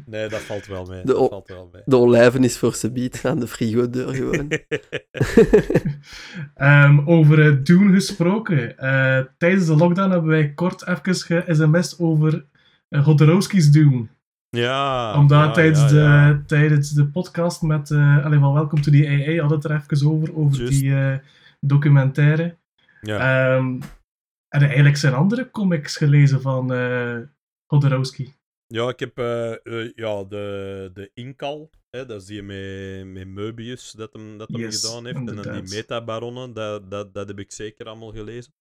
Speaker 2: nee, dat valt wel mee.
Speaker 1: De
Speaker 2: Dat valt wel mee.
Speaker 1: De olijven is voor ze biedt aan de frigodeur gewoon. *laughs*
Speaker 3: Ehm, over eh, Dune gesproken. Eh, tijdens de lockdown hebben wij kort even ge-sms'd over uh, Hodorowski's Dune.
Speaker 2: ja.
Speaker 3: Omdat
Speaker 2: ja,
Speaker 3: tijdens,
Speaker 2: ja,
Speaker 3: de, tijdens de podcast met uh, allee, van Welcome to the AA hadden het er even over, over die eh, documentaire.
Speaker 2: Ja.
Speaker 3: Ehm, en eigenlijk zijn andere comics gelezen van Hodorowski.
Speaker 2: Ja, ik heb eh, eh, ja, de, de Inkal, hè, dat is die met, met Möbius dat hem, dat hem
Speaker 3: Yes,
Speaker 2: gedaan heeft. En dan die metabaronnen, dat, dat, dat heb ik zeker allemaal gelezen.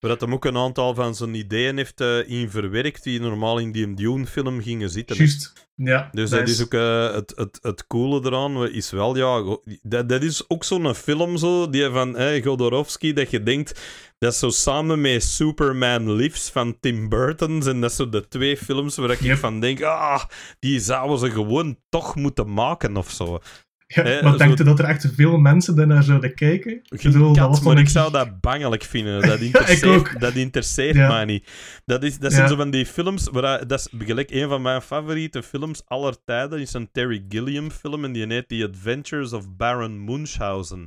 Speaker 2: Maar dat hem ook een aantal van zijn ideeën heeft eh, in verwerkt die normaal in die Dune-film gingen zitten.
Speaker 3: Juist. Ja,
Speaker 2: Dus dat is ook eh, het, het, het coole eraan, is wel, ja, dat, dat is ook zo'n film zo, die van eh, Godorowski, dat je denkt, dat is zo samen met Superman Lives van Tim Burton, en dat zijn de twee films waar ik
Speaker 3: Yep.
Speaker 2: van denk, ah, die zouden ze gewoon toch moeten maken of zo.
Speaker 3: Ja, maar
Speaker 2: zo-
Speaker 3: denkt u dat er echt veel mensen daarnaar zouden kijken? Ik bedoel, dat was
Speaker 2: maar ik zou dat bangelijk vinden. Dat *laughs*
Speaker 3: Ja, ik
Speaker 2: interesseert,
Speaker 3: ook.
Speaker 2: dat interesseert
Speaker 3: Ja.
Speaker 2: mij niet. Dat, is, dat zijn
Speaker 3: Ja.
Speaker 2: zo van die films, waar, dat is gelijk een van mijn favoriete films aller tijden. is een Terry Gilliam film en die heet The Adventures of Baron Munchausen.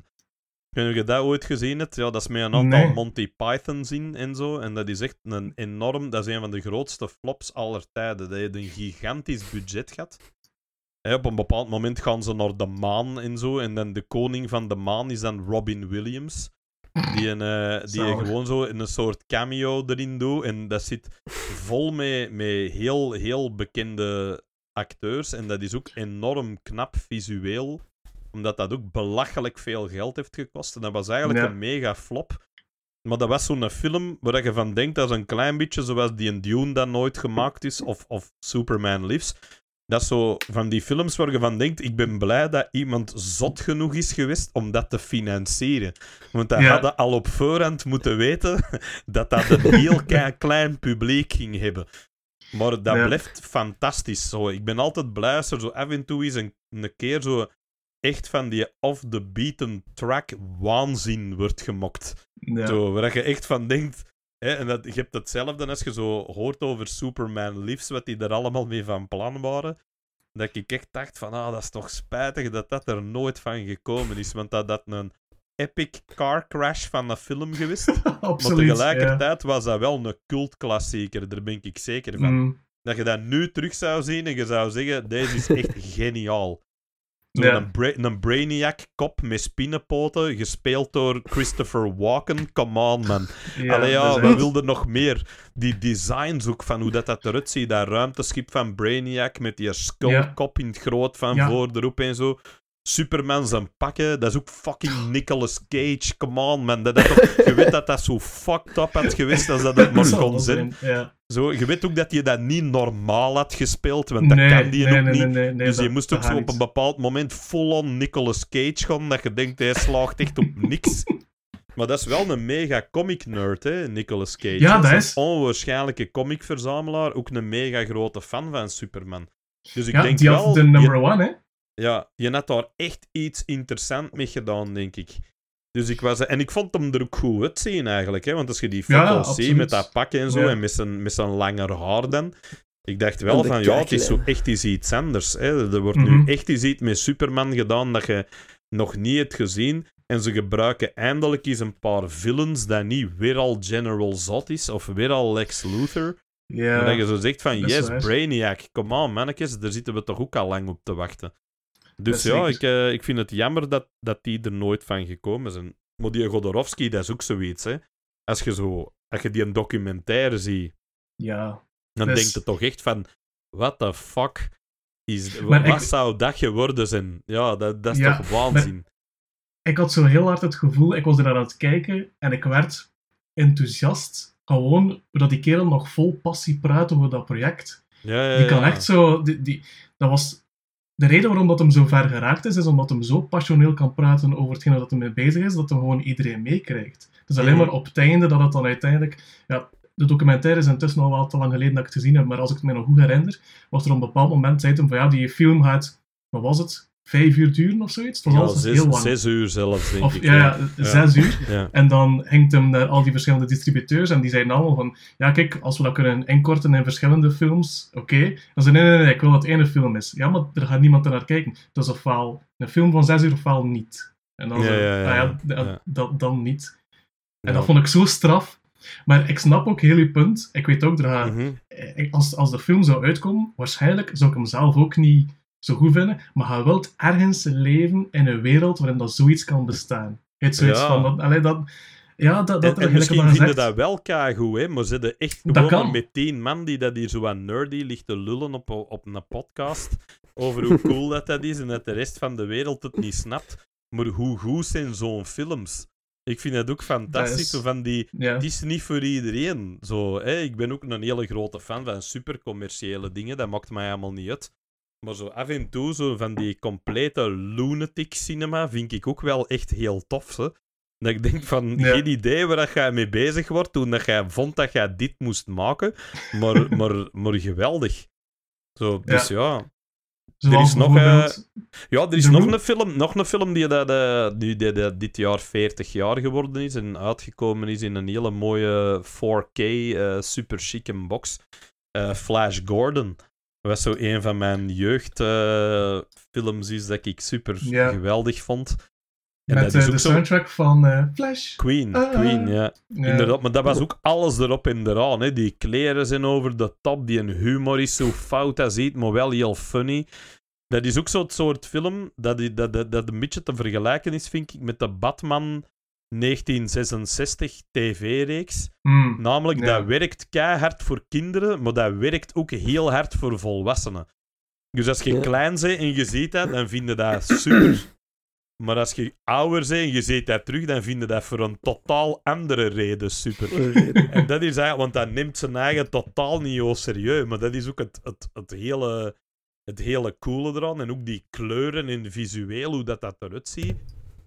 Speaker 2: Ik weet niet of je dat ooit gezien hebt. Ja, dat is met een aantal
Speaker 3: Nee.
Speaker 2: Monty Pythons in en zo. En dat is echt een enorm... Dat is een van de grootste flops aller tijden. Dat heeft een gigantisch budget gehad. Op een bepaald moment gaan ze naar de maan en zo. En dan de koning van de maan is dan Robin Williams. Die, een, eh, die
Speaker 3: Zalig.
Speaker 2: gewoon zo in een soort cameo erin doet. En dat zit vol met, met heel, heel bekende acteurs. En dat is ook enorm knap visueel. Omdat dat ook belachelijk veel geld heeft gekost. En dat was eigenlijk
Speaker 3: Ja.
Speaker 2: een mega flop. Maar dat was zo'n film waar je van denkt, dat is een klein beetje zoals die in Dune dat nooit gemaakt is, of, of Superman Lives. Dat is zo van die films waar je van denkt, ik ben blij dat iemand zot genoeg is geweest om dat te financieren. Want hij
Speaker 3: Ja.
Speaker 2: hadden al op voorhand moeten weten *laughs* dat dat een heel *laughs* klein publiek ging hebben. Maar dat
Speaker 3: Ja.
Speaker 2: blijft fantastisch. Zo. Ik ben altijd blij als er zo af en toe eens een, een keer zo echt van die off-the-beaten track waanzin wordt gemokt.
Speaker 3: Ja.
Speaker 2: Zo, waar je echt van denkt. Hè, en dat, je hebt hetzelfde als je zo hoort over Superman Lives, wat die er allemaal mee van plan waren. Dat ik echt dacht van, ah, dat is toch spijtig dat dat er nooit van gekomen is. Want dat dat een epic car crash van een film geweest. *laughs* Maar
Speaker 3: Absoluut.
Speaker 2: tegelijkertijd was dat wel een cultklassieker, daar ben ik zeker van.
Speaker 3: Mm,
Speaker 2: Dat je dat nu terug zou zien en je zou zeggen, deze is echt *laughs* geniaal.
Speaker 3: Ja.
Speaker 2: een, bra- een Brainiac-kop met spinnenpoten, gespeeld door Christopher Walken. Come on, man. *laughs*
Speaker 3: ja,
Speaker 2: Allee, ja, we
Speaker 3: echt-
Speaker 2: wilden nog meer. Die designs ook, van hoe dat, dat eruit ziet. Dat ruimteschip van Brainiac met die skullkop in het groot van voor erop en zo. Superman zijn pakken, dat is ook fucking Nicolas Cage. Come on, man. Dat, je weet dat dat zo fucked up had geweest als dat het maar kon zijn.
Speaker 3: Ja.
Speaker 2: Zo, je weet ook dat je dat niet normaal had gespeeld, want dat
Speaker 3: nee,
Speaker 2: kan die
Speaker 3: nee,
Speaker 2: ook
Speaker 3: nee,
Speaker 2: niet.
Speaker 3: Nee, nee, nee,
Speaker 2: dus je moest ook zo op een bepaald moment full-on Nicolas Cage gaan, dat je denkt, hij slaagt echt op niks. Maar dat is wel een mega comic nerd, hè, Nicolas Cage.
Speaker 3: Ja, dat
Speaker 2: een
Speaker 3: is-
Speaker 2: onwaarschijnlijke comicverzamelaar, ook een mega grote fan van Superman. Dus ik
Speaker 3: Ja,
Speaker 2: denk
Speaker 3: die
Speaker 2: wel...
Speaker 3: de number one, hè?
Speaker 2: Ja, je had daar echt iets interessants mee gedaan, denk ik. Dus ik was... En ik vond hem er ook goed uitzien, eigenlijk. Hè? Want als je die
Speaker 3: Ja,
Speaker 2: foto's ziet
Speaker 3: absoluut.
Speaker 2: met dat pak en zo,
Speaker 3: Ja.
Speaker 2: en met zijn, met zijn langer haar dan... Ik dacht wel van, ja, het is zo echt eens iets anders. Hè? Er wordt
Speaker 3: Mhm.
Speaker 2: nu echt eens iets met Superman gedaan dat je nog niet hebt gezien. En ze gebruiken eindelijk eens een paar villains dat niet weer al General Zod is, of weer al Lex Luthor.
Speaker 3: Ja.
Speaker 2: Maar dat je zo zegt van,
Speaker 3: is
Speaker 2: yes. Brainiac, come on, mannetjes, daar zitten we toch ook al lang op te wachten. Dus ja, ik, eh, ik vind het jammer dat, dat die er nooit van gekomen zijn. Maar die Godorowski, dat is ook zoiets, hè. Als je, zo, als je die een documentaire ziet,
Speaker 3: ja.
Speaker 2: dan
Speaker 3: Dus-
Speaker 2: denk je toch echt van, what the fuck is...
Speaker 3: Maar
Speaker 2: wat
Speaker 3: ik-
Speaker 2: zou dat geworden zijn? Ja, dat, dat is
Speaker 3: Ja,
Speaker 2: toch waanzin?
Speaker 3: Ik had zo heel hard het gevoel, ik was er aan het kijken en ik werd enthousiast. Gewoon dat die kerel nog vol passie praat over dat project.
Speaker 2: Ja, ja,
Speaker 3: Die kan echt zo... Die, die, dat was... De reden waarom dat hem zo ver geraakt is, is omdat hem zo passioneel kan praten over hetgene dat hij mee bezig is, dat hij gewoon iedereen meekrijgt. Het is alleen
Speaker 2: Mhm.
Speaker 3: maar op het einde dat het dan uiteindelijk... Ja, de documentaire is intussen al wel te lang geleden dat ik het gezien heb, maar als ik het me nog goed herinner, was er op een bepaald moment, zei hij van ja, die film gaat, wat was het, vijf uur duren of zoiets? Het was
Speaker 2: Ja, zes,
Speaker 3: heel lang.
Speaker 2: zes uur zelfs, denk
Speaker 3: of,
Speaker 2: ik.
Speaker 3: ja, ja, zes uur. *laughs*
Speaker 2: Ja.
Speaker 3: En dan hangt hem naar al die verschillende distributeurs en die zeiden allemaal van, ja kijk, als we dat kunnen inkorten in verschillende films, oké. Dan zei nee, nee, nee, ik wil dat het ene film is. Ja, maar er gaat niemand naar kijken. Het is ofwel een film van zes uur ofwel niet. En dan
Speaker 2: Ja,
Speaker 3: zei
Speaker 2: ja,
Speaker 3: ah ja. Dat, dan niet. En dat vond ik zo straf. Maar ik snap ook heel uw punt. Ik weet ook, er gaat,
Speaker 2: Mhm.
Speaker 3: eh, als, als de film zou uitkomen, waarschijnlijk zou ik hem zelf ook niet zo goed vinden, maar hij wilt ergens leven in een wereld waarin dat zoiets kan bestaan. Het zoiets
Speaker 2: Ja.
Speaker 3: van, dat, allee, dat, ja, dat, dat
Speaker 2: En, en misschien vinden dat wel keigoed, hè, maar ze zitten echt gewoon met tien man die dat hier zo aan nerdy ligt te lullen op, op een podcast over hoe cool dat, dat is en dat de rest van de wereld het niet snapt. Maar hoe goed zijn zo'n films? Ik vind dat ook fantastisch,
Speaker 3: Dat is-
Speaker 2: zo van die...
Speaker 3: Ja.
Speaker 2: Het is niet voor iedereen. Zo, hè. Ik ben ook een hele grote fan van supercommerciële dingen, dat maakt mij helemaal niet uit. Maar zo af en toe, zo van die complete lunatic cinema, vind ik ook wel echt heel tof. Hè. Dat ik denk van,
Speaker 3: Ja.
Speaker 2: geen idee waar dat jij mee bezig wordt toen dat jij vond dat jij dit moest maken, maar, *laughs* maar, maar geweldig. Zo, dus ja.
Speaker 3: Zoals
Speaker 2: is nog,
Speaker 3: bijvoorbeeld-
Speaker 2: Ja, er is nog een film, nog een film die, dat, eh, die, die, die dit jaar 40 jaar geworden is en uitgekomen is in een hele mooie 4K, eh super chique box. Eh, Flash Gordon. Dat was zo een van mijn jeugdfilms is dat ik super geweldig vond. En
Speaker 3: met
Speaker 2: dat
Speaker 3: eh,
Speaker 2: is
Speaker 3: de
Speaker 2: ook
Speaker 3: soundtrack van eh, Flash.
Speaker 2: Queen,
Speaker 3: Ah.
Speaker 2: Queen, ja.
Speaker 3: Ja.
Speaker 2: Inderdaad, maar dat was ook alles erop en eraan. Hè. Die kleren zijn over de top, die een humor is zo fout als iets, maar wel heel funny. Dat is ook zo'n soort film dat, die- dat, dat, dat een beetje te vergelijken is, vind ik, met de Batman 1966 tv-reeks.
Speaker 3: Hmm.
Speaker 2: Namelijk,
Speaker 3: Ja.
Speaker 2: dat werkt keihard voor kinderen, maar dat werkt ook heel hard voor volwassenen. Dus als je
Speaker 1: Ja.
Speaker 2: klein bent en je ziet dat, dan vind je dat super. *clears throat* Maar als je ouder bent en je ziet dat terug, dan vind je dat voor een totaal andere reden super. En dat is eigenlijk, want dat neemt zijn eigen totaal niet zo serieus. Maar dat is ook het, het, het, hele, het hele coole eraan. En ook die kleuren en visueel, hoe dat, dat eruit ziet.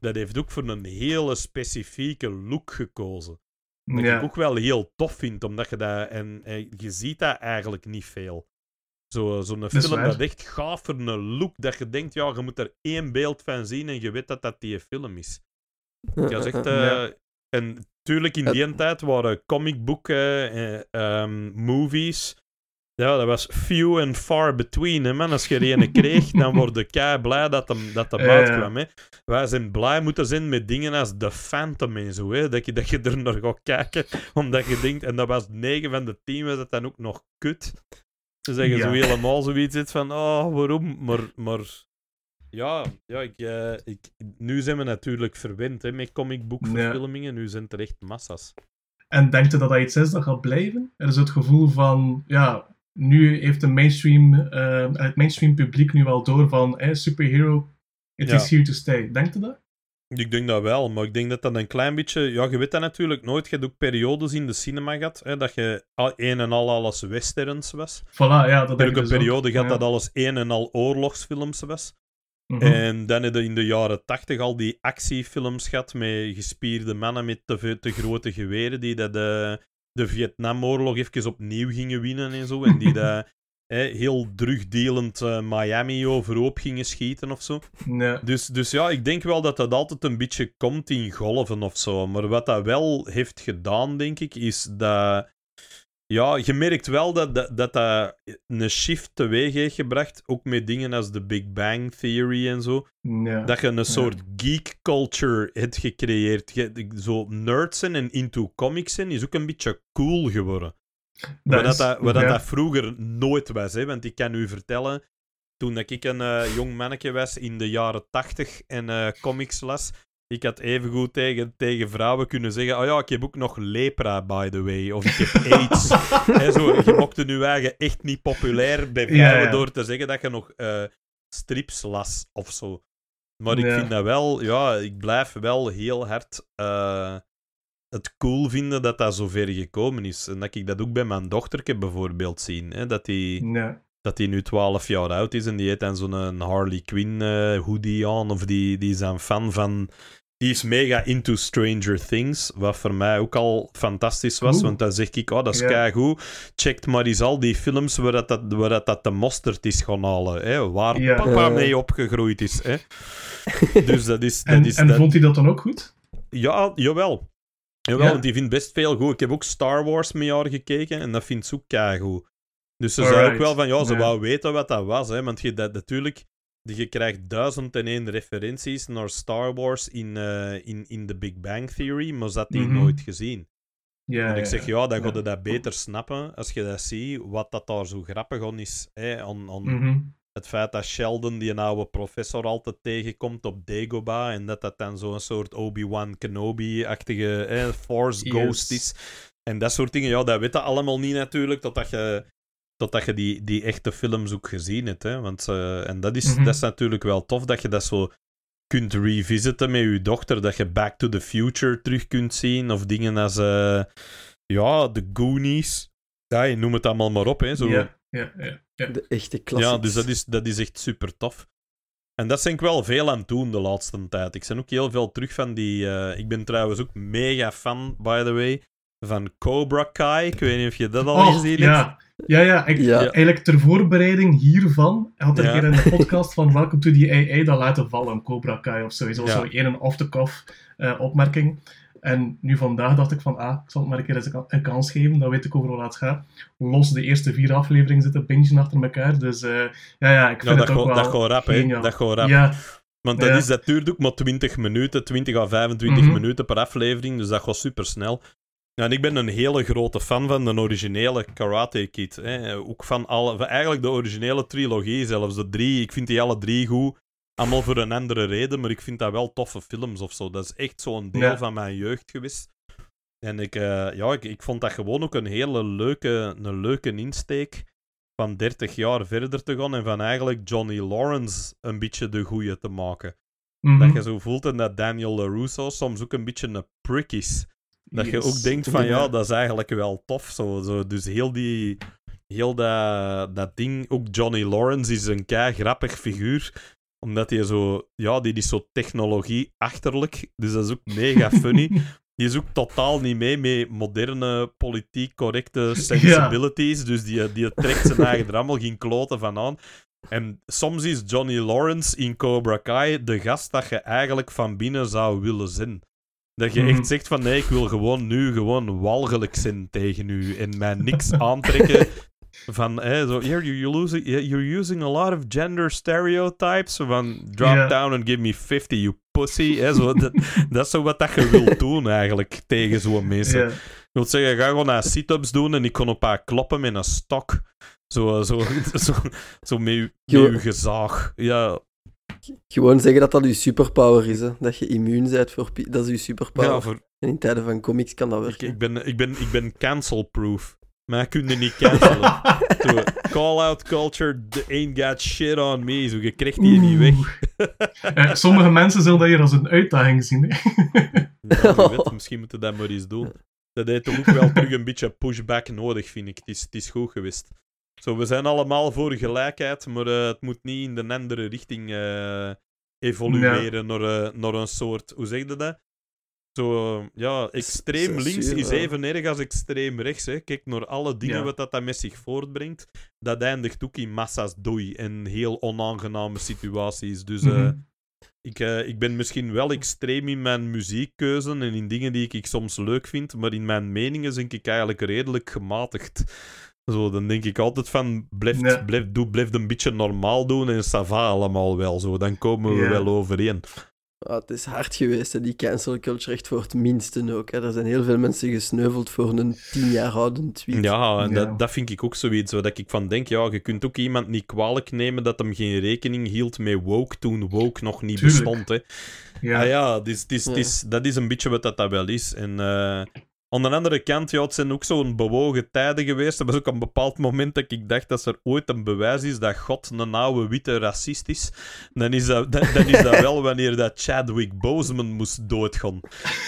Speaker 2: Dat heeft ook voor een hele specifieke look gekozen. Dat
Speaker 3: Ja.
Speaker 2: ik ook wel heel tof vind, omdat je dat... En, en je ziet dat eigenlijk niet veel. Zo- Zo'n film dat echt gaaf voor een look, dat je denkt, ja, je moet er één beeld van zien en je weet dat dat die film is. Dat is echt... *laughs* eh,
Speaker 3: Ja.
Speaker 2: En tuurlijk, in die tijd waren comicboeken, eh, ehm, movies... Ja, dat was few and far between, hè, man. Als je er een kreeg, *laughs* dan word je kei blij dat hem, dat hem
Speaker 3: Ja.
Speaker 2: uitkwam, hè. Wij zijn blij moeten zijn met dingen als The Phantom en zo, hè. Dat je, dat je er naar gaat kijken, omdat je denkt... En dat was 9 van de 10, was dat dan ook nog kut. Ze zeggen
Speaker 3: Ja.
Speaker 2: zo helemaal zoiets van, oh, waarom? Maar, maar ja, ja ik, eh, ik, nu zijn we natuurlijk verwend hè, met comicboekverfilmingen. Nu zijn er echt massa's.
Speaker 3: En denkt u dat dat iets is dat gaat blijven? Er is het gevoel van, ja, nu heeft de mainstream, eh, het mainstream publiek nu wel door van, eh, superhero, it
Speaker 2: Ja.
Speaker 3: is here to stay. Denkt u dat?
Speaker 2: Ik denk dat wel, maar ik denk dat dat een klein beetje... Ja, je weet dat natuurlijk nooit. Je hebt ook periodes in de cinema gehad, hè, dat je een en al alles westerns was.
Speaker 3: Voilà, ja, dat denk ik
Speaker 2: een
Speaker 3: dus ook.
Speaker 2: periode gehad
Speaker 3: Ja.
Speaker 2: dat alles een en al oorlogsfilms was.
Speaker 3: Mhm.
Speaker 2: En dan heb je in de jaren tachtig al die actiefilms gehad met gespierde mannen met te, te grote geweren die dat de, de Vietnamoorlog even opnieuw gingen winnen en zo. En die *laughs* hè, heel drugdelend eh, Miami overhoop gingen schieten of zo. Dus, dus ja, ik denk wel dat dat altijd een beetje komt in golven of zo. Maar wat dat wel heeft gedaan, denk ik, is dat... Ja, je merkt wel dat dat, dat, dat een shift teweeg heeft gebracht. Ook met dingen als de Big Bang Theory en zo.
Speaker 3: Ja.
Speaker 2: Dat je een soort geek culture hebt gecreëerd. Je- Zo nerds en into comics zijn is ook een beetje cool geworden. Wat dat,
Speaker 3: is-
Speaker 2: dat, wat dat,
Speaker 3: ja.
Speaker 2: dat vroeger nooit was. Hè? Want ik kan u vertellen, toen dat ik een eh, jong manneke was in de jaren tachtig en eh, comics las, ik had evengoed tegen, tegen vrouwen kunnen zeggen: Oh ja, ik heb ook nog lepra, by the way. Of ik heb *laughs* AIDS. Hè, zo, je mocht nu eigen echt niet populair bij vrouwen
Speaker 3: ja.
Speaker 2: door te zeggen dat je nog eh, strips las of zo. Maar ik
Speaker 3: Ja.
Speaker 2: vind dat wel, ja, ik blijf wel heel hard eh, het cool vinden dat dat zover gekomen is. En dat ik dat ook bij mijn dochterke bijvoorbeeld zien. Hè? Dat die dat die nu 12 jaar oud is en die heeft dan zo'n Harley Quinn eh, hoodie aan. Of die, die is een fan van. Die is mega into Stranger Things. Wat voor mij ook al fantastisch was.
Speaker 3: Oeh.
Speaker 2: Want dan zeg ik: Oh, dat is
Speaker 3: Ja.
Speaker 2: keigoed. Checkt maar eens al die films waar dat, dat, waar dat, dat de mosterd is gaan halen. Hè? Waar papa mee opgegroeid is. Hè? *laughs* dus dat is. Dat
Speaker 3: En,
Speaker 2: is
Speaker 3: en
Speaker 2: dat,
Speaker 3: vond hij dat dan ook goed?
Speaker 2: ja, jawel. Jawel,
Speaker 3: Ja.
Speaker 2: want die vindt best veel goed. Ik heb ook Star Wars met haar gekeken en dat vindt ze ook keigoed. Dus ze zei ook wel van, ja, ze wou weten wat dat was. Hè, want je, dat, natuurlijk, je krijgt duizend en één referenties naar Star Wars in, eh, in, in The Big Bang Theory, maar ze had die
Speaker 3: Mhm.
Speaker 2: nooit gezien.
Speaker 3: Ja,
Speaker 2: en ik zeg, ja, dan
Speaker 3: ja.
Speaker 2: je dat beter snappen als je dat ziet, wat dat daar zo grappig aan is. Hè, aan, aan
Speaker 3: Mhm.
Speaker 2: het feit dat Sheldon, die oude professor, altijd tegenkomt op Dagobah. En dat dat dan zo'n soort Obi-Wan Kenobi-achtige Force
Speaker 3: Yes.
Speaker 2: Ghost is. En dat soort dingen, ja, dat weet je allemaal niet natuurlijk, totdat je, totdat je die, die echte films ook gezien hebt. Hè? Want, eh, en dat is,
Speaker 3: Mhm.
Speaker 2: dat is natuurlijk wel tof, dat je dat zo kunt revisiten met je dochter. Dat je Back to the Future terug kunt zien. Of dingen als, eh, ja, The Goonies. Ja, je noem het allemaal maar op, hè. Zo,
Speaker 3: Ja, ja, ja. ja.
Speaker 1: De echte klassiek.
Speaker 2: ja, dus dat is, dat is echt super tof. En dat ben ik wel veel aan het doen de laatste tijd. Ik ben ook heel veel terug van die. eh, ik ben trouwens ook mega fan, by the way, van Cobra Kai. Ik weet niet of je dat al
Speaker 3: Oh,
Speaker 2: gezien hebt.
Speaker 3: ja. Ja, ja, ik,
Speaker 1: Ja.
Speaker 3: eigenlijk ter voorbereiding hiervan had er
Speaker 2: Ja.
Speaker 3: een keer in de podcast van Welcome to the AA dat laten vallen, Cobra Kai of sowieso,
Speaker 2: Ja.
Speaker 3: zo één off-the-cuff eh, opmerking. En nu vandaag dacht ik van, ah, ik zal het maar een keer eens een, een kans geven, dan weet ik over wat het gaat. Los de eerste vier afleveringen zitten bingen achter elkaar, dus eh, ja, ja, ik
Speaker 2: Ja,
Speaker 3: vind
Speaker 2: dat
Speaker 3: het ook wel
Speaker 2: dat gaat rap, hè. Dat gaat rap.
Speaker 3: Ja,
Speaker 2: Want dat,
Speaker 3: Ja.
Speaker 2: is, dat duurt ook maar 20 minuten, 20 à 25
Speaker 3: Mhm.
Speaker 2: minuten per aflevering, dus dat gaat super snel. En ik ben een hele grote fan van de originele Karate Kid. Hè. Ook van, alle, van eigenlijk de originele trilogie, zelfs de drie. Ik vind die alle drie goed. Allemaal voor een andere reden, maar ik vind dat wel toffe films of zo. Dat is echt zo'n deel
Speaker 3: Ja.
Speaker 2: van mijn jeugd geweest. En ik, eh, ja, ik, ik vond dat gewoon ook een hele leuke, een leuke insteek. van 30 jaar verder te gaan en van eigenlijk Johnny Lawrence een beetje de goeie te maken.
Speaker 3: Mhm.
Speaker 2: Dat je zo voelt en dat Daniel LaRusso soms ook een beetje een prick is. Dat je ook denkt van ja, dat is eigenlijk wel tof. Zo, zo. Dus heel die. Heel dat, dat ding. Ook Johnny Lawrence is een kei grappig figuur. Omdat hij zo. Ja, die is zo technologie-achterlijk. Dus dat is ook mega *laughs* funny. Die is ook totaal niet mee met moderne, politiek correcte sensibilities. Dus die, die trekt zijn eigen er allemaal geen kloten van aan. En soms is Johnny Lawrence in Cobra Kai de gast dat je eigenlijk van binnen zou willen zijn. Dat je
Speaker 3: Mhm.
Speaker 2: echt zegt van nee, ik wil gewoon nu gewoon walgelijk zijn tegen u en mij niks *laughs* aantrekken van hè, zo, here you're using, you're using a lot of gender stereotypes van drop down and give me 50 you pussy. Hè, zo, dat, dat is zo wat dat je wilt *laughs* doen eigenlijk tegen zo'n mensen.
Speaker 3: Ja.
Speaker 2: Ik wil zeggen, ga gewoon naar sit-ups doen en ik kon op haar kloppen met een stok. Zo, zo, *laughs* zo, zo met, uw gezaag. Ja,
Speaker 1: Gewoon zeggen dat dat uw superpower is, hè. dat je immuun bent voor... pi- Dat is uw superpower.
Speaker 2: ja voor,
Speaker 1: En in tijden van comics kan dat werken.
Speaker 2: ik, ben, ik, ben, ik ben cancel-proof. Maar je kunt je niet cancelen. *laughs* Call-out culture, the ain't got shit on me. Zo, je krijgt die niet weg. *laughs*
Speaker 3: Eh, sommige mensen zullen dat hier als een uitdaging zien. Hè? *laughs*
Speaker 2: Ja, wie weet, misschien moeten we dat maar eens doen. Dat heeft toch ook wel terug een beetje pushback nodig, vind ik. Het is, het is goed geweest. Zo, we zijn allemaal voor gelijkheid, maar eh, het moet niet in de andere richting eh, evolueren naar, eh, naar een soort... Hoe zeg je dat? Zo, ja, extreem links is even erg als extreem rechts. Hè. Kijk naar alle dingen
Speaker 3: Ja.
Speaker 2: wat dat, dat met zich voortbrengt. Dat eindigt ook in massa's doei en heel onaangename situaties. Dus... eh,
Speaker 3: Mhm.
Speaker 2: ik, eh, ik ben misschien wel extreem in mijn muziekkeuze en in dingen die ik, ik soms leuk vind, maar in mijn meningen denk ik eigenlijk redelijk gematigd. Zo, dan denk ik altijd van, blijf,
Speaker 3: Ja.
Speaker 2: blijf, doe, blijf een beetje normaal doen en ça va allemaal wel. Zo, dan komen we
Speaker 3: Ja.
Speaker 2: wel overeen.
Speaker 1: Ah, het is hard geweest, hè, die cancel culture, echt voor het minste ook. Hè. Er zijn heel veel mensen gesneuveld voor een tien jaar oude tweet.
Speaker 2: Ja, en
Speaker 3: Ja.
Speaker 2: Dat, dat vind ik ook zoiets. Waar dat ik van denk, ja, je kunt ook iemand niet kwalijk nemen dat hem geen rekening hield met woke toen woke nog niet
Speaker 3: Tuurlijk.
Speaker 2: bestond. Hè.
Speaker 3: Ja.
Speaker 2: Ja, ja, dus, dus,
Speaker 1: Ja.
Speaker 2: dus, dat is een beetje wat dat, dat wel is. En eh, aan de andere kant, ja, het zijn ook zo'n bewogen tijden geweest. Er was ook een bepaald moment dat ik dacht dat er ooit een bewijs is dat God een oude witte racist is. Dan is dat, dan, dan is dat wel *laughs* wanneer dat Chadwick Boseman moest doodgaan.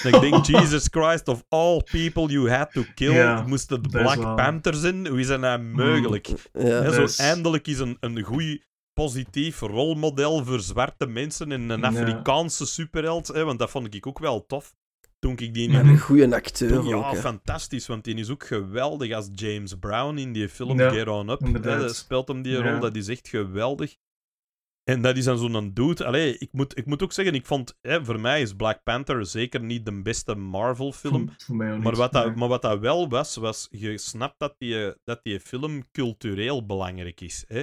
Speaker 2: Ik denk, *laughs* Jesus Christ, of all people you had to kill, moest het Black Panther zijn? Hoe is dat nou mogelijk? Hè,
Speaker 3: dat
Speaker 2: zo eindelijk is een, een goed positief rolmodel voor zwarte mensen en een. Afrikaanse superheld. Hè, want dat vond ik ook wel tof. Toen ik die
Speaker 1: En een goede acteur
Speaker 2: toen- ja,
Speaker 1: ook.
Speaker 2: fantastisch, want die is ook geweldig als James Brown in die film
Speaker 3: Ja,
Speaker 2: Get On Up.
Speaker 3: Inderdaad.
Speaker 2: dat speelt hem die
Speaker 3: Ja.
Speaker 2: rol, dat is echt geweldig. En dat is dan zo'n dude. Allee, ik moet, ik moet ook zeggen, ik vond, hè, voor mij is Black Panther zeker niet de beste Marvel-film. Maar wat, dat,
Speaker 3: Nee.
Speaker 2: maar wat dat wel was, was je snapt dat die, dat die film cultureel belangrijk is. Hè?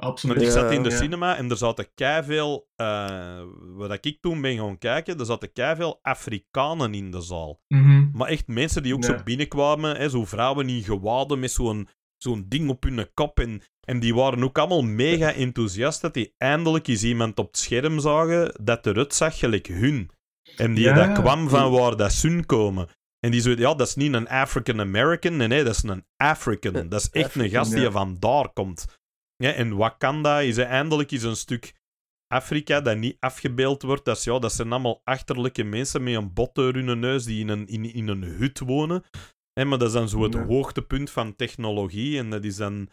Speaker 3: Absoluut.
Speaker 2: Want ik zat in de
Speaker 3: ja.
Speaker 2: cinema en er zaten keiveel, eh wat ik toen ben gaan kijken, er zaten keiveel Afrikanen in de zaal.
Speaker 3: Mhm.
Speaker 2: Maar echt mensen die ook zo binnenkwamen, hè, zo vrouwen in gewaden met zo'n zo'n ding op hun kop. En, en die waren ook allemaal mega enthousiast dat die eindelijk eens iemand op het scherm zagen dat eruit zag gelijk hun. En die
Speaker 3: Ja.
Speaker 2: dat kwam van waar dat sun komen. En die zo, ja, dat is niet een African American, nee, nee, dat is een African.
Speaker 1: Ja,
Speaker 2: Dat is echt een gast die
Speaker 3: ja.
Speaker 2: van daar komt. Ja, en Wakanda is eindelijk eens een stuk Afrika dat niet afgebeeld wordt. Dat, is, ja, dat zijn allemaal achterlijke mensen met een bot door hun neus die in een, in, in een hut wonen. Hè, maar dat is dan zo het hoogtepunt van technologie. En dat is dan...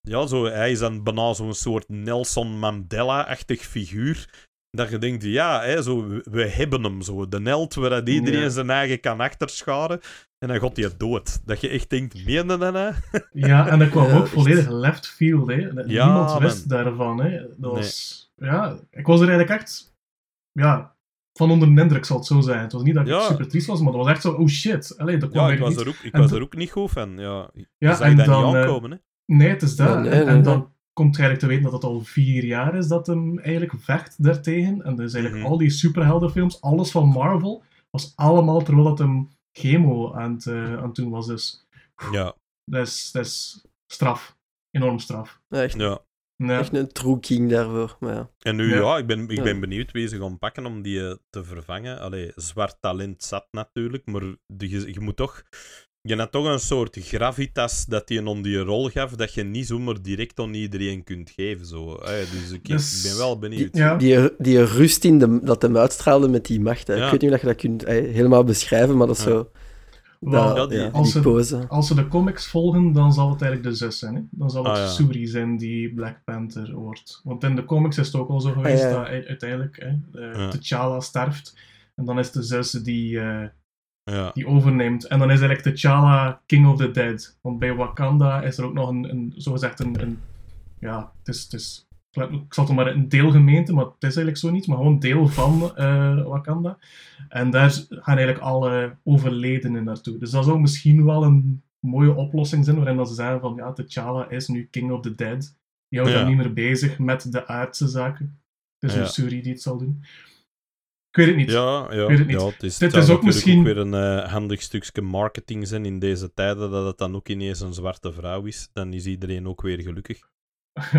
Speaker 2: Ja, zo, hij is dan bijna zo'n soort Nelson Mandela-achtig figuur. Dat je denkt, ja, hè, zo, we, hebben hem zo. De held waar dat iedereen
Speaker 3: Ja.
Speaker 2: zijn eigen kan achterscharen. En dan gaat hij dood. Dat je echt denkt, meen je dat? *laughs*
Speaker 3: Ja, en dat kwam
Speaker 1: Ja,
Speaker 3: ook
Speaker 1: echt.
Speaker 3: volledig left field. Hè.
Speaker 2: Ja,
Speaker 3: Niemand
Speaker 2: man.
Speaker 3: wist daarvan. Hè. Dat was, ja, ik was er eigenlijk echt ja, van onder de indruk, zal het zo zijn. Het was niet dat ik
Speaker 2: Ja.
Speaker 3: super triest was, maar dat was echt zo, oh shit. Allee, dat kwam
Speaker 2: Ja, ik
Speaker 3: eigenlijk
Speaker 2: was,
Speaker 3: niet.
Speaker 2: er ook, ik
Speaker 3: En
Speaker 2: was er ook niet goed van. Ja, je
Speaker 3: Ja,
Speaker 2: zag
Speaker 3: en
Speaker 2: dat
Speaker 3: dan,
Speaker 2: niet
Speaker 3: eh,
Speaker 2: aankomen, hè?
Speaker 3: Nee, het is dat.
Speaker 1: Ja, nee,
Speaker 3: en,
Speaker 1: nee,
Speaker 3: en
Speaker 1: nee.
Speaker 3: dan komt eigenlijk te weten dat het al vier jaar is dat hem eigenlijk vecht daartegen. En dus eigenlijk
Speaker 2: Mhm.
Speaker 3: al die superheldenfilms, alles van Marvel, was allemaal terwijl dat hem chemo aan het, eh, aan het doen was. Dus
Speaker 2: Ja,
Speaker 3: dat is, dat is straf. Enorm straf.
Speaker 1: Echt,
Speaker 2: ja.
Speaker 3: Ja.
Speaker 1: echt een true king daarvoor. Maar ja.
Speaker 2: En nu, ja,
Speaker 3: Ja.
Speaker 2: ik, ben, ik
Speaker 1: Ja.
Speaker 2: ben benieuwd wie ze gaan pakken om die eh, te vervangen. Allee, zwart talent zat natuurlijk, maar je moet toch... je had toch een soort gravitas dat je om die rol gaf, dat je niet zomaar direct aan iedereen kunt geven. Zo. Eh, dus ik,
Speaker 3: Dus-
Speaker 2: ik ben wel benieuwd.
Speaker 3: Ja.
Speaker 1: Die, die rust in de, dat hem uitstraalde met die macht.
Speaker 2: Ja.
Speaker 1: Ik weet niet of je dat kunt eh, helemaal beschrijven, maar dat is
Speaker 2: Ja.
Speaker 1: zo...
Speaker 3: Wel,
Speaker 1: dat,
Speaker 2: ja, die-
Speaker 1: ja,
Speaker 3: als
Speaker 1: die
Speaker 3: ze-
Speaker 1: pose.
Speaker 3: Als ze de comics volgen, dan zal het eigenlijk de zus zijn. Hè? Dan zal het
Speaker 2: Ah, ja.
Speaker 3: Suri zijn die Black Panther wordt. Want in de comics is het ook al zo geweest
Speaker 1: ja.
Speaker 3: dat uiteindelijk hè,
Speaker 2: Ja.
Speaker 3: T'Challa sterft. En dan is de zus die, eh,
Speaker 2: Ja.
Speaker 3: die overneemt. En dan is eigenlijk T'Challa King of the Dead. Want bij Wakanda is er ook nog een, een zogezegd een, een... Ja, het is... Het is ik zal het maar een deelgemeente, maar het is eigenlijk zo niet, maar gewoon deel van eh, Wakanda. En daar gaan eigenlijk alle overledenen naartoe. Dus dat zou misschien wel een mooie oplossing zijn, waarin dat ze zeggen van ja, T'Challa is nu King of the Dead. Die houdt
Speaker 2: Ja.
Speaker 3: hem niet meer bezig met de aardse zaken. Het is
Speaker 2: Ja.
Speaker 3: een Suri die het zal doen. Ik weet het niet.
Speaker 2: Ja, ja,
Speaker 3: weet het niet.
Speaker 2: ja het is,
Speaker 3: Dit is ook misschien-
Speaker 2: ook weer een eh, handig stukje marketing zijn in deze tijden, dat het dan ook ineens een zwarte vrouw is. Dan is iedereen ook weer gelukkig.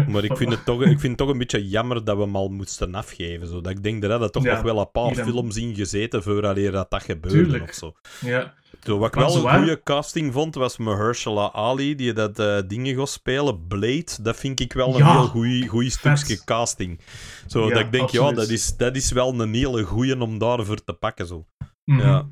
Speaker 2: Maar ik vind het toch, ik vind het toch een beetje jammer dat we hem al moesten afgeven. Zo. Dat ik denk dat er toch
Speaker 3: Ja,
Speaker 2: nog wel een paar films in gezeten vooraleer dat dat gebeurde
Speaker 3: Tuurlijk.
Speaker 2: of zo.
Speaker 3: Ja,
Speaker 2: Zo, wat ik wel een goede casting vond, was Mahershala Ali, die dat eh dingen gaat spelen. Blade, dat vind ik wel een
Speaker 3: Ja,
Speaker 2: heel goeie, goeie
Speaker 3: vet.
Speaker 2: stukje casting. Zo,
Speaker 3: Ja,
Speaker 2: dat ik denk, ja, dat is, dat is wel een hele goeie om daarvoor te pakken. Zo.
Speaker 3: mhm.
Speaker 2: Ja.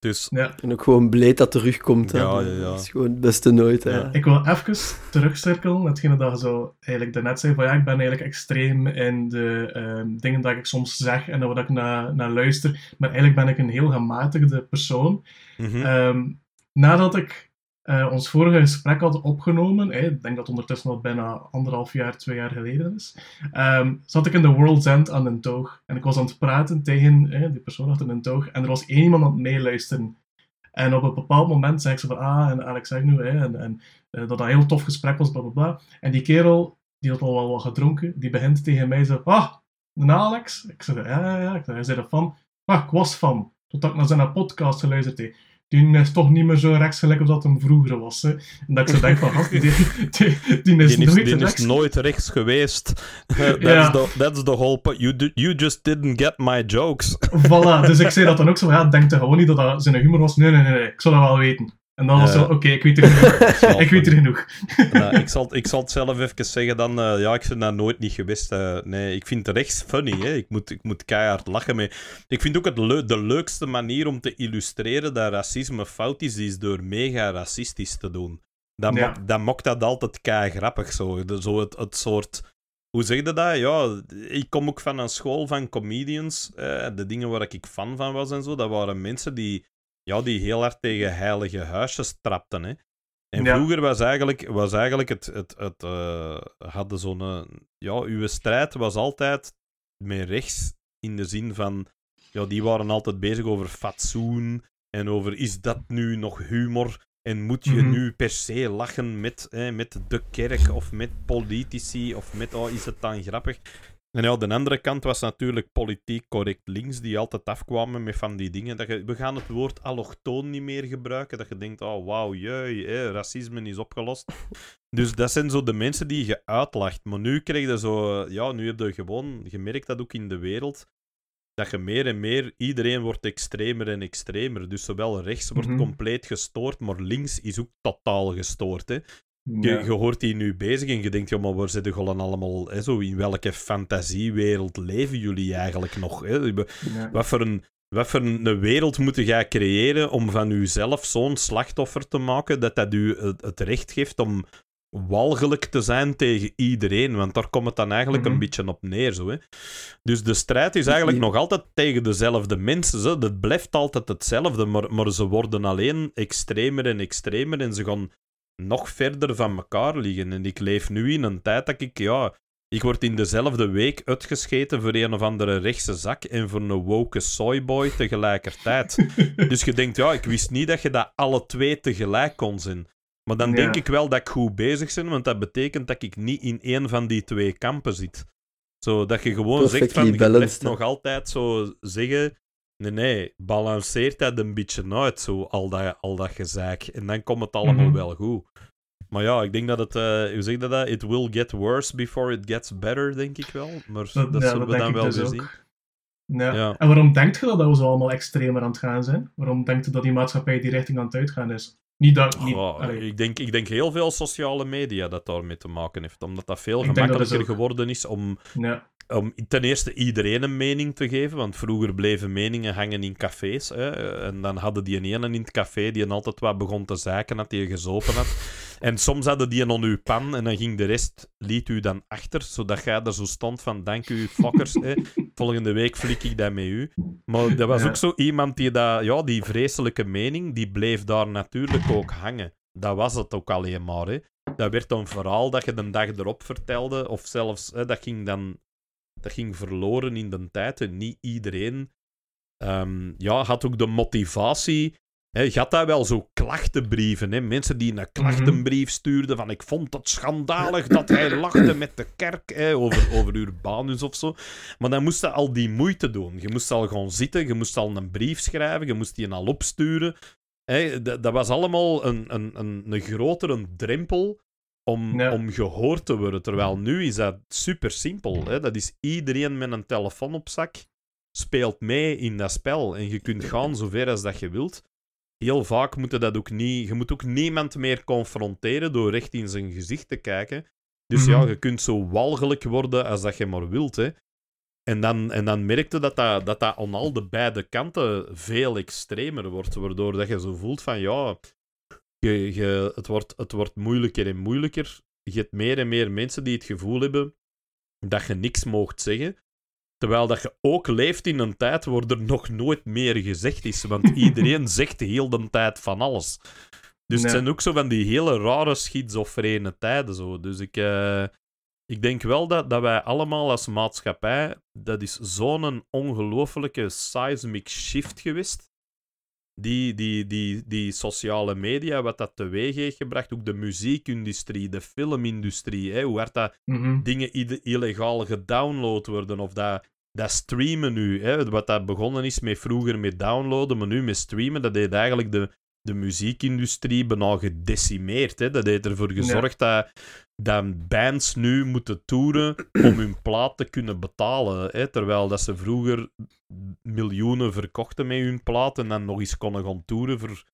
Speaker 2: Dus,
Speaker 3: ja.
Speaker 1: En ook gewoon blij dat terugkomt. Hè.
Speaker 2: Ja, ja, ja.
Speaker 1: Dat is gewoon het beste nooit. Hè.
Speaker 2: Ja.
Speaker 3: Ik wil even terugcirkelen, hetgene dat je zo eigenlijk daarnet zei, van ja, ik ben eigenlijk extreem in de ehm, dingen dat ik soms zeg en waar ik naar, naar luister, maar eigenlijk ben ik een heel gematigde persoon.
Speaker 2: mhm.
Speaker 3: Ehm, nadat ik eh, ons vorige gesprek had opgenomen, ik denk dat ondertussen al bijna anderhalf jaar, twee jaar geleden is, ehm, zat ik in de World's End aan een toog. En ik was aan het praten tegen die persoon achter een toog, en er was één iemand aan het meeluisteren. En op een bepaald moment zei ik zo van, ah, en Alex zeg nu, en, en eh, dat dat een heel tof gesprek was, bla bla bla. En die kerel, die had al wel wat gedronken, die begint tegen mij zo, ah, een Alex? Ik zei, ja, ja, ja. Ik zei, hij zei van, ah, ik was van, totdat ik naar zijn podcast geluisterd heb. Die is toch niet meer zo rechtsgelijk als dat hem vroeger was. Hè. En dat ik zo denk van, die, die, is
Speaker 2: die is,
Speaker 3: nooit
Speaker 2: die
Speaker 3: rechts.
Speaker 2: is nooit rechts geweest. that's,
Speaker 3: Ja.
Speaker 2: the, that's the whole point. You, do- you just didn't get my jokes.
Speaker 3: Voilà, dus ik zei dat dan ook zo ja, denk er gewoon niet dat dat zijn humor was. Nee, nee, nee, nee, ik zou dat wel weten. En dan was
Speaker 2: Ja.
Speaker 3: zo, oké, ik weet er genoeg. *laughs* ik weet er genoeg. *laughs*
Speaker 2: Nou, ik, zal, ik zal het zelf even zeggen dan. eh, ja, ik ben daar nooit niet geweest. eh, nee, ik vind het rechts funny. Hè. Ik, moet, ik moet keihard lachen mee. Ik vind ook het de leukste manier om te illustreren dat racisme fout is, is door mega racistisch te doen. Dan,
Speaker 3: Ja.
Speaker 2: dan maakt dat altijd kei grappig zo. De, zo het, het soort. Hoe zeg je dat? Ja, ik kom ook van een school van comedians. eh, de dingen waar ik fan van was en zo, dat waren mensen die, ja, die heel hard tegen heilige huisjes trapten. Hè. En
Speaker 3: Ja.
Speaker 2: vroeger was eigenlijk, was eigenlijk het, het, het eh, hadden zo'n, eh, ja, uw strijd was altijd met rechts in de zin van, ja, die waren altijd bezig over fatsoen en over is dat nu nog humor en moet je
Speaker 3: Mhm.
Speaker 2: nu per se lachen met, eh, met de kerk of met politici of met, oh, is het dan grappig? En ja, de andere kant was natuurlijk politiek correct links, die altijd afkwamen met van die dingen. Dat je, we gaan het woord allochtoon niet meer gebruiken. Dat je denkt, oh wauw, jee, eh, racisme is opgelost. *laughs* Dus dat zijn zo de mensen die je uitlacht. Maar nu krijg je zo, ja, nu heb je gewoon gemerkt dat ook in de wereld. Dat je meer en meer, iedereen wordt extremer en extremer. Dus zowel rechts wordt
Speaker 3: Mhm.
Speaker 2: compleet gestoord, maar links is ook totaal gestoord. Hè. Je, hoort die nu bezig en je denkt, ja, maar waar zitten jullie allemaal, hè, zo, in welke fantasiewereld leven jullie eigenlijk nog? Hè? Wat voor een, wat voor een wereld moet jij creëren om van jezelf zo'n slachtoffer te maken dat dat u het, recht geeft om walgelijk te zijn tegen iedereen? Want daar komt het dan eigenlijk
Speaker 3: Mhm.
Speaker 2: een beetje op neer. Zo, hè? Dus de strijd is eigenlijk nog altijd tegen dezelfde mensen. Zo. Dat blijft altijd hetzelfde, maar, maar ze worden alleen extremer en extremer en ze gaan nog verder van elkaar liggen. En ik leef nu in een tijd dat ik, ja, ik word in dezelfde week uitgescheten voor een of andere rechtse zak en voor een woke soyboy tegelijkertijd. *laughs* dus je denkt, ja, ik wist niet dat je dat alle twee tegelijk kon zijn. Maar dan
Speaker 3: Ja.
Speaker 2: denk ik wel dat ik goed bezig ben, want dat betekent dat ik niet in één van die twee kampen zit. Zo, dat je gewoon zegt van, je nog altijd zo zeggen... Nee, nee, balanceert dat een beetje uit, zo, al dat, al dat gezeik. En dan komt het allemaal
Speaker 3: Mhm.
Speaker 2: wel goed. Maar ja, ik denk dat het... eh, hoe zeg je dat? It will get worse before it gets better, denk ik wel. Maar dat,
Speaker 3: ja,
Speaker 2: zullen we
Speaker 3: denk
Speaker 2: dan
Speaker 3: ik
Speaker 2: wel
Speaker 3: dus
Speaker 2: weer
Speaker 3: ook.
Speaker 2: zien.
Speaker 3: Ja.
Speaker 2: Ja.
Speaker 3: En waarom denkt je dat, dat we zo allemaal extremer aan het gaan zijn? Waarom denkt je dat die maatschappij die richting aan het uitgaan is? Niet dat... Niet,
Speaker 2: Oh, ik, denk, ik denk heel veel sociale media dat daarmee te maken heeft. Omdat dat veel
Speaker 3: Ik denk dat
Speaker 2: gemakkelijker geworden is om,
Speaker 3: ja.
Speaker 2: Om ten eerste iedereen een mening te geven. Want vroeger bleven meningen hangen in cafés. Hè, en dan hadden die een ene in het café die een altijd wat begon te zaken dat hij gezopen had. *laughs* En soms hadden die een on uw pan en dan ging de rest, liet u dan achter, zodat jij er zo stond van, dank u, fokkers, hè. *laughs* volgende week flik ik dat met u. Maar er was
Speaker 3: Ja.
Speaker 2: ook zo iemand die dat, ja, die vreselijke mening, die bleef daar natuurlijk ook hangen. Dat was het ook alleen maar, hè. Dat werd een verhaal dat je de dag erop vertelde, of zelfs, hè, dat ging dan dat ging verloren in de tijd. En niet iedereen ehm, ja, had ook de motivatie. Hè, je had daar wel zo klachtenbrieven. Hè? Mensen die een klachtenbrief stuurden van ik vond het schandalig dat hij lachte met de kerk hè, over, over Urbanus of zo. Maar dan moest je al die moeite doen. Je moest al gewoon zitten, je moest al een brief schrijven, je moest die al opsturen. Hè, dat, dat was allemaal een, een, een, een grotere drempel om, om gehoord te worden. Terwijl nu is dat super simpel. Hè? Dat is iedereen met een telefoon op zak speelt mee in dat spel. En je kunt gaan zover als dat je wilt. Heel vaak moet je dat ook niet... Je moet ook niemand meer confronteren door recht in zijn gezicht te kijken. Dus ja,
Speaker 3: Mhm.
Speaker 2: je kunt zo walgelijk worden als dat je maar wilt, hè. En dan, en dan merkte dat dat, dat dat aan al de beide kanten veel extremer wordt, waardoor dat je zo voelt van, ja, je, je, het, wordt, het wordt moeilijker en moeilijker. Je hebt meer en meer mensen die het gevoel hebben dat je niks moogt zeggen. Terwijl dat je ook leeft in een tijd waar er nog nooit meer gezegd is. Want *laughs* iedereen zegt heel de tijd van alles. Dus het zijn ook zo van die hele rare schizofrene tijden. Zo. Dus ik, eh, ik denk wel dat, dat wij allemaal als maatschappij... Dat is zo'n ongelofelijke seismic shift geweest. Die, die, die, die sociale media, wat dat teweeg heeft gebracht. Ook de muziekindustrie, de filmindustrie. Hè, hoe hard dat
Speaker 3: Mhm.
Speaker 2: dingen illegaal gedownload worden. Of dat, dat streamen nu. Hè, wat dat begonnen is met vroeger met downloaden, maar nu met streamen, dat heeft eigenlijk de, de muziekindustrie bijna gedecimeerd. Hè. Dat heeft ervoor gezorgd dat, dat bands nu moeten toeren om hun plaat te kunnen betalen. Hè, terwijl dat ze vroeger miljoenen verkochten met hun plaat en dan nog eens konden gaan toeren voor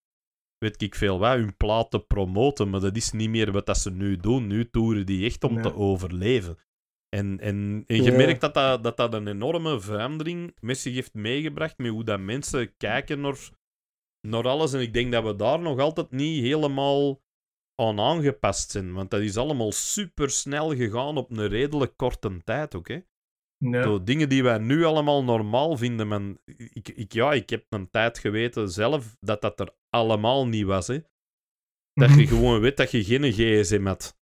Speaker 2: weet ik veel wat, hun plaat te promoten. Maar dat is niet meer wat dat ze nu doen. Nu toeren die echt om
Speaker 3: Ja.
Speaker 2: te overleven. En, en, en je
Speaker 1: Ja.
Speaker 2: merkt dat dat, dat dat een enorme verandering met zich heeft meegebracht met hoe dat mensen kijken naar, naar alles. En ik denk dat we daar nog altijd niet helemaal aan aangepast zijn. Want dat is allemaal super snel gegaan op een redelijk korte tijd ook. Hè? Zo, dingen die wij nu allemaal normaal vinden. Man, ik, ik, ja, ik heb een tijd geweten zelf dat dat er allemaal niet was. Hè? Dat
Speaker 3: Mhm.
Speaker 2: je gewoon weet dat je geen gsm had.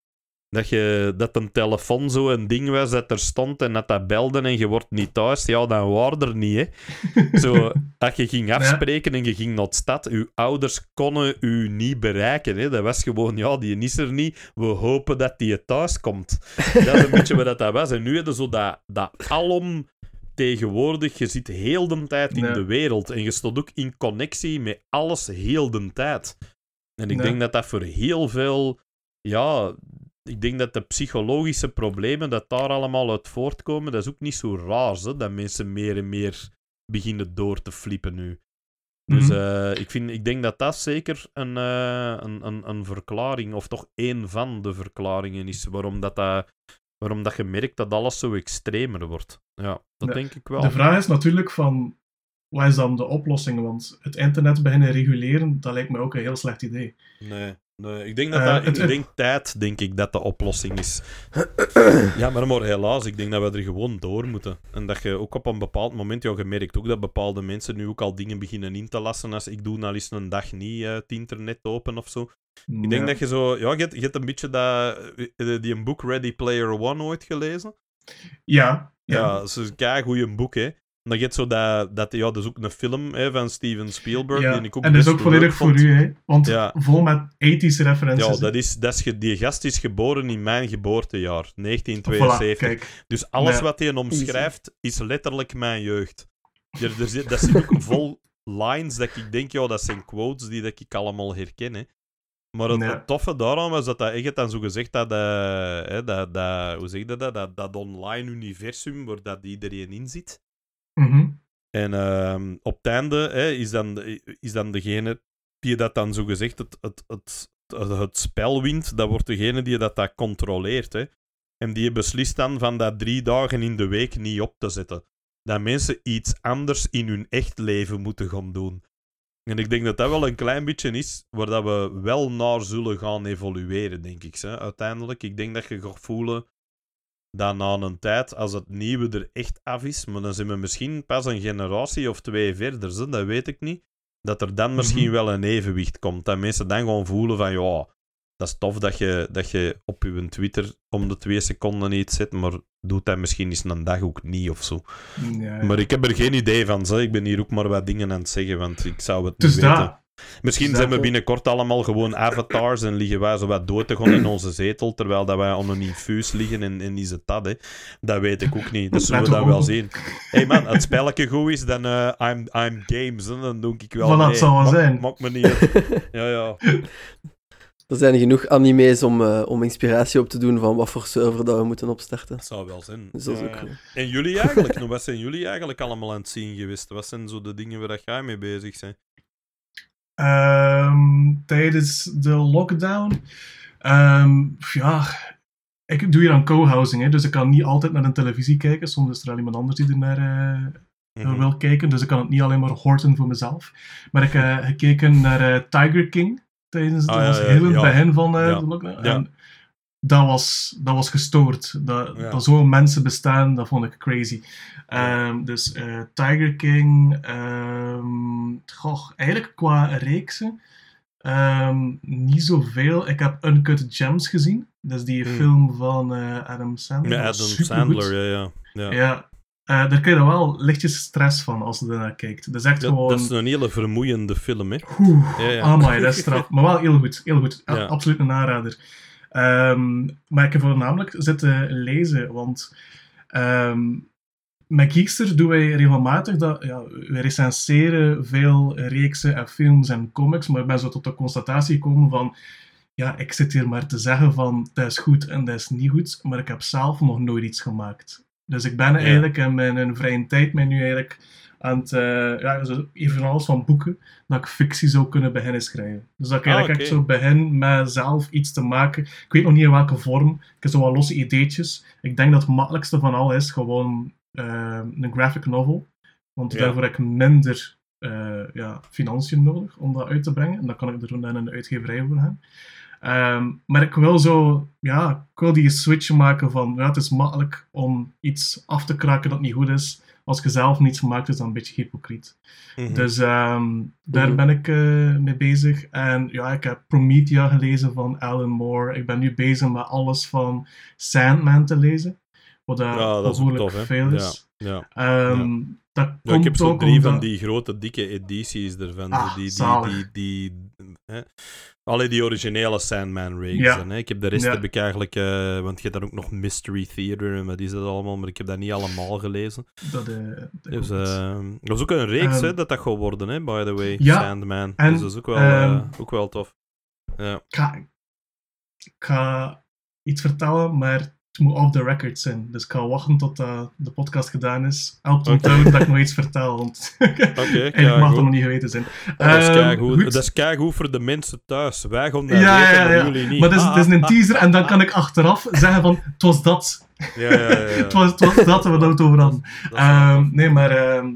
Speaker 2: Dat, je, dat een telefoon zo een ding was dat er stond en dat dat belde en je wordt niet thuis. Ja, dan waren er niet, hè. *laughs* Zo, dat je ging afspreken en je ging naar de stad, uw ouders konden u niet bereiken. Hè. Dat was gewoon, ja, die is er niet. We hopen dat die thuis komt. *laughs* Dat is een beetje wat dat was. En nu je zo dat, dat alom tegenwoordig. Je zit heel de tijd in de wereld. En je staat ook in connectie met alles heel de tijd. En ik denk dat dat voor heel veel... Ja, ik denk dat de psychologische problemen dat daar allemaal uit voortkomen, dat is ook niet zo raar, hè, dat mensen meer en meer beginnen door te flippen nu. Dus
Speaker 3: Mhm.
Speaker 2: eh, ik, vind, ik denk dat dat zeker een, eh, een, een, een verklaring, of toch één van de verklaringen is, waarom dat, dat, waarom dat je merkt dat alles zo extremer wordt. Ja, dat
Speaker 3: Ja.
Speaker 2: denk ik wel.
Speaker 3: De vraag is natuurlijk van, wat is dan de oplossing? Want het internet beginnen reguleren, dat lijkt me ook een heel slecht idee.
Speaker 2: Nee, nee ik denk dat,
Speaker 3: Eh,
Speaker 2: dat
Speaker 3: het-
Speaker 2: ik denk tijd, denk ik, dat de oplossing is. *coughs* ja, maar, maar helaas, ik denk dat we er gewoon door moeten. En dat je ook op een bepaald moment, ja, je merkt ook dat bepaalde mensen nu ook al dingen beginnen in te lassen. Als ik doe nou eens een dag niet eh, het internet open of zo. Ik denk dat je zo, ja, je hebt, je hebt een beetje dat, eh, die een boek Ready Player One ooit gelezen.
Speaker 3: Ja, ja.
Speaker 2: Ja, dat is een kei goeie boek, hè. En dan get zo dat, dat, ja, dat is ook een film hè, van Steven Spielberg,
Speaker 3: Ja,
Speaker 2: die ik ook
Speaker 3: en dat is ook volledig voor u, hè? Want
Speaker 2: Ja.
Speaker 3: vol met 80s referenties.
Speaker 2: Ja, dat is, dat is, ge- die gast is geboren in mijn geboortejaar,
Speaker 3: Voilà,
Speaker 2: 1972.
Speaker 3: kijk.
Speaker 2: dus alles
Speaker 3: Ja.
Speaker 2: wat hij omschrijft, is letterlijk mijn jeugd. Er, er zit, dat zit ook *laughs* vol lines dat ik denk, ja, dat zijn quotes die dat ik allemaal herken. Hè. Maar het, toffe daaraan was dat dat echt dan zo gezegd dat, eh, hè, dat, dat, hoe zeg je dat, dat, dat online universum waar dat iedereen in zit.
Speaker 3: Mhm.
Speaker 2: En ehm, op het einde hè, is, dan, is dan degene die dat dan zo gezegd het, het, het, het, spel wint, dat wordt degene die dat, dat controleert. Hè. En die beslist dan van dat drie dagen in de week niet op te zetten. Dat mensen iets anders in hun echt leven moeten gaan doen. En ik denk dat dat wel een klein beetje is waar dat we wel naar zullen gaan evolueren, denk ik. Hè, uiteindelijk. Ik denk dat je gaat voelen dat na een tijd, als het nieuwe er echt af is, maar dan zijn we misschien pas een generatie of twee verder, hè, dat weet ik niet, dat er dan misschien
Speaker 3: Mhm.
Speaker 2: wel een evenwicht komt. Dat mensen dan gewoon voelen van, ja, dat is tof dat je, dat je op je Twitter om de twee seconden iets zet, maar doet dat misschien eens een dag ook niet of zo.
Speaker 3: Ja.
Speaker 2: Maar ik heb er geen idee van. Zo. Ik ben hier ook maar wat dingen aan het zeggen, want ik zou het
Speaker 3: dus
Speaker 2: niet weten. Misschien
Speaker 3: dus
Speaker 2: zijn we
Speaker 3: dat-
Speaker 2: binnenkort allemaal gewoon avatars en liggen wij zo wat dood te gaan in onze zetel, terwijl dat wij onder een infuus liggen en, en is het dat, hè. Dat weet ik ook niet. Dat zullen we
Speaker 3: we
Speaker 2: wel zien. Hé hey man, het spelletje goed is, dan eh, I'm, I'm games. Hè. Dan doe ik wel
Speaker 3: het
Speaker 2: mee.
Speaker 3: zal wel zijn.
Speaker 2: Maakt me niet uit. *laughs* Ja, ja.
Speaker 1: Er zijn genoeg anime's om, eh, om inspiratie op te doen van wat voor server dat we moeten opstarten.
Speaker 2: Dat zou wel zijn.
Speaker 1: Dus dat is ook.
Speaker 2: En jullie eigenlijk? nog, *laughs* wat zijn jullie eigenlijk allemaal aan het zien geweest? Wat zijn zo de dingen waar dat jij mee bezig bent?
Speaker 3: Ehm, tijdens de lockdown. Ehm, ja, ik doe hier aan co-housing, hè, dus ik kan niet altijd naar de televisie kijken. Soms is er al iemand anders die er naar eh,
Speaker 2: Mhm.
Speaker 3: wil kijken, dus ik kan het niet alleen maar horten voor mezelf. Maar ik heb gekeken naar eh, Tiger King tijdens
Speaker 2: Ah,
Speaker 3: dat
Speaker 2: ja, ja,
Speaker 3: het
Speaker 2: ja.
Speaker 3: begin van eh, de lockdown. En dat was, dat was gestoord. Dat,
Speaker 2: Ja.
Speaker 3: dat zo'n mensen bestaan, dat vond ik crazy. Ehm, dus eh, Tiger King, ehm, goh, eigenlijk qua reeksen, ehm, niet zoveel. Ik heb Uncut Gems gezien. Dat is die
Speaker 2: Hmm.
Speaker 3: film van eh, Adam Sandler.
Speaker 2: Ja, Adam. Sandler, ja, ja. ja.
Speaker 3: Ja, eh, daar krijg je wel lichtjes stress van als je ernaar kijkt. Dat is echt
Speaker 2: Dat,
Speaker 3: gewoon...
Speaker 2: dat is een hele vermoeiende film, hè.
Speaker 3: Oeh,
Speaker 2: Ja, ja.
Speaker 3: amai, dat is straf. Maar wel heel goed, heel goed. Absoluut een aanrader. Ehm, maar ik heb voornamelijk zitten lezen, want ehm, met Geekster doen wij regelmatig dat, ja, we recenseren veel reeksen en films en comics, maar ik ben zo tot de constatatie gekomen van, ja, ik zit hier maar te zeggen van, dat is goed en dat is niet goed, maar ik heb zelf nog nooit iets gemaakt. Dus ik ben eigenlijk in mijn in vrije tijd mij nu eigenlijk aan het, eh ja, zo evenals van boeken, dat ik fictie zou kunnen beginnen schrijven. Dus dat ik
Speaker 2: Ah,
Speaker 3: eigenlijk echt zo begin met zelf iets te maken. Ik weet nog niet in welke vorm. Ik heb zo wat losse ideetjes. Ik denk dat het makkelijkste van al is gewoon eh, een graphic novel. Want
Speaker 2: Ja.
Speaker 3: daarvoor heb ik minder eh, ja, financiën nodig om dat uit te brengen. En dan kan ik er dan een uitgeverij voor gaan. Ehm, maar ik wil zo, ja, ik wil die switch maken van, ja, het is makkelijk om iets af te kraken dat niet goed is. Als je zelf niets maakt, is dat een beetje hypocriet.
Speaker 2: Mhm.
Speaker 3: Dus ehm, daar
Speaker 1: Mhm.
Speaker 3: ben ik eh, mee bezig. En ja, ik heb Promethea gelezen van Alan Moore. Ik ben nu bezig met alles van Sandman te lezen. Wat
Speaker 2: Ja, dat is ook
Speaker 3: behoorlijk
Speaker 2: tof,
Speaker 3: veel is.
Speaker 2: ja.
Speaker 3: Ehm, Dat
Speaker 2: Ja,
Speaker 3: komt
Speaker 2: ik heb zo drie van die grote, dikke edities ervan.
Speaker 3: Ah,
Speaker 2: die, die, die, die, hè. Die originele Sandman-reeks.
Speaker 3: Ja.
Speaker 2: Hè. Ik heb de rest
Speaker 3: Ja.
Speaker 2: heb ik eigenlijk... eh, want je hebt dan ook nog Mystery Theater en wat is dat allemaal, maar ik heb dat niet allemaal gelezen.
Speaker 3: Dat, eh, dat
Speaker 2: Dus, eh, dat is ook een reeks,
Speaker 3: Ehm,
Speaker 2: hè, dat dat gaat worden, hè, by the way.
Speaker 3: ja,
Speaker 2: Sandman.
Speaker 3: en,
Speaker 2: dus dat is ook wel, eh,
Speaker 3: ehm,
Speaker 2: ook wel tof. Ja.
Speaker 3: ik, ga, ik ga iets vertellen, maar het moet off the record zijn. Dus ik ga wachten tot eh, de podcast gedaan is. Helpt
Speaker 2: Oké.
Speaker 3: onthouden dat ik nog iets vertel, want *laughs*
Speaker 2: ja,
Speaker 3: mag het nog niet geweten zijn.
Speaker 2: Dat is
Speaker 3: Ehm,
Speaker 2: keigoed.
Speaker 3: goed.
Speaker 2: Dat is keigoed voor de mensen thuis. Wij gaan dat
Speaker 3: Ja,
Speaker 2: weten,
Speaker 3: ja, ja.
Speaker 2: jullie niet.
Speaker 3: Maar het is,
Speaker 2: Ah,
Speaker 3: is een
Speaker 2: ah,
Speaker 3: teaser en dan kan ik achteraf zeggen van, het was dat.
Speaker 2: Ja, ja, ja. *laughs*
Speaker 3: Het was, het was dat waar we het over hadden. Ehm, nee, maar... ehm,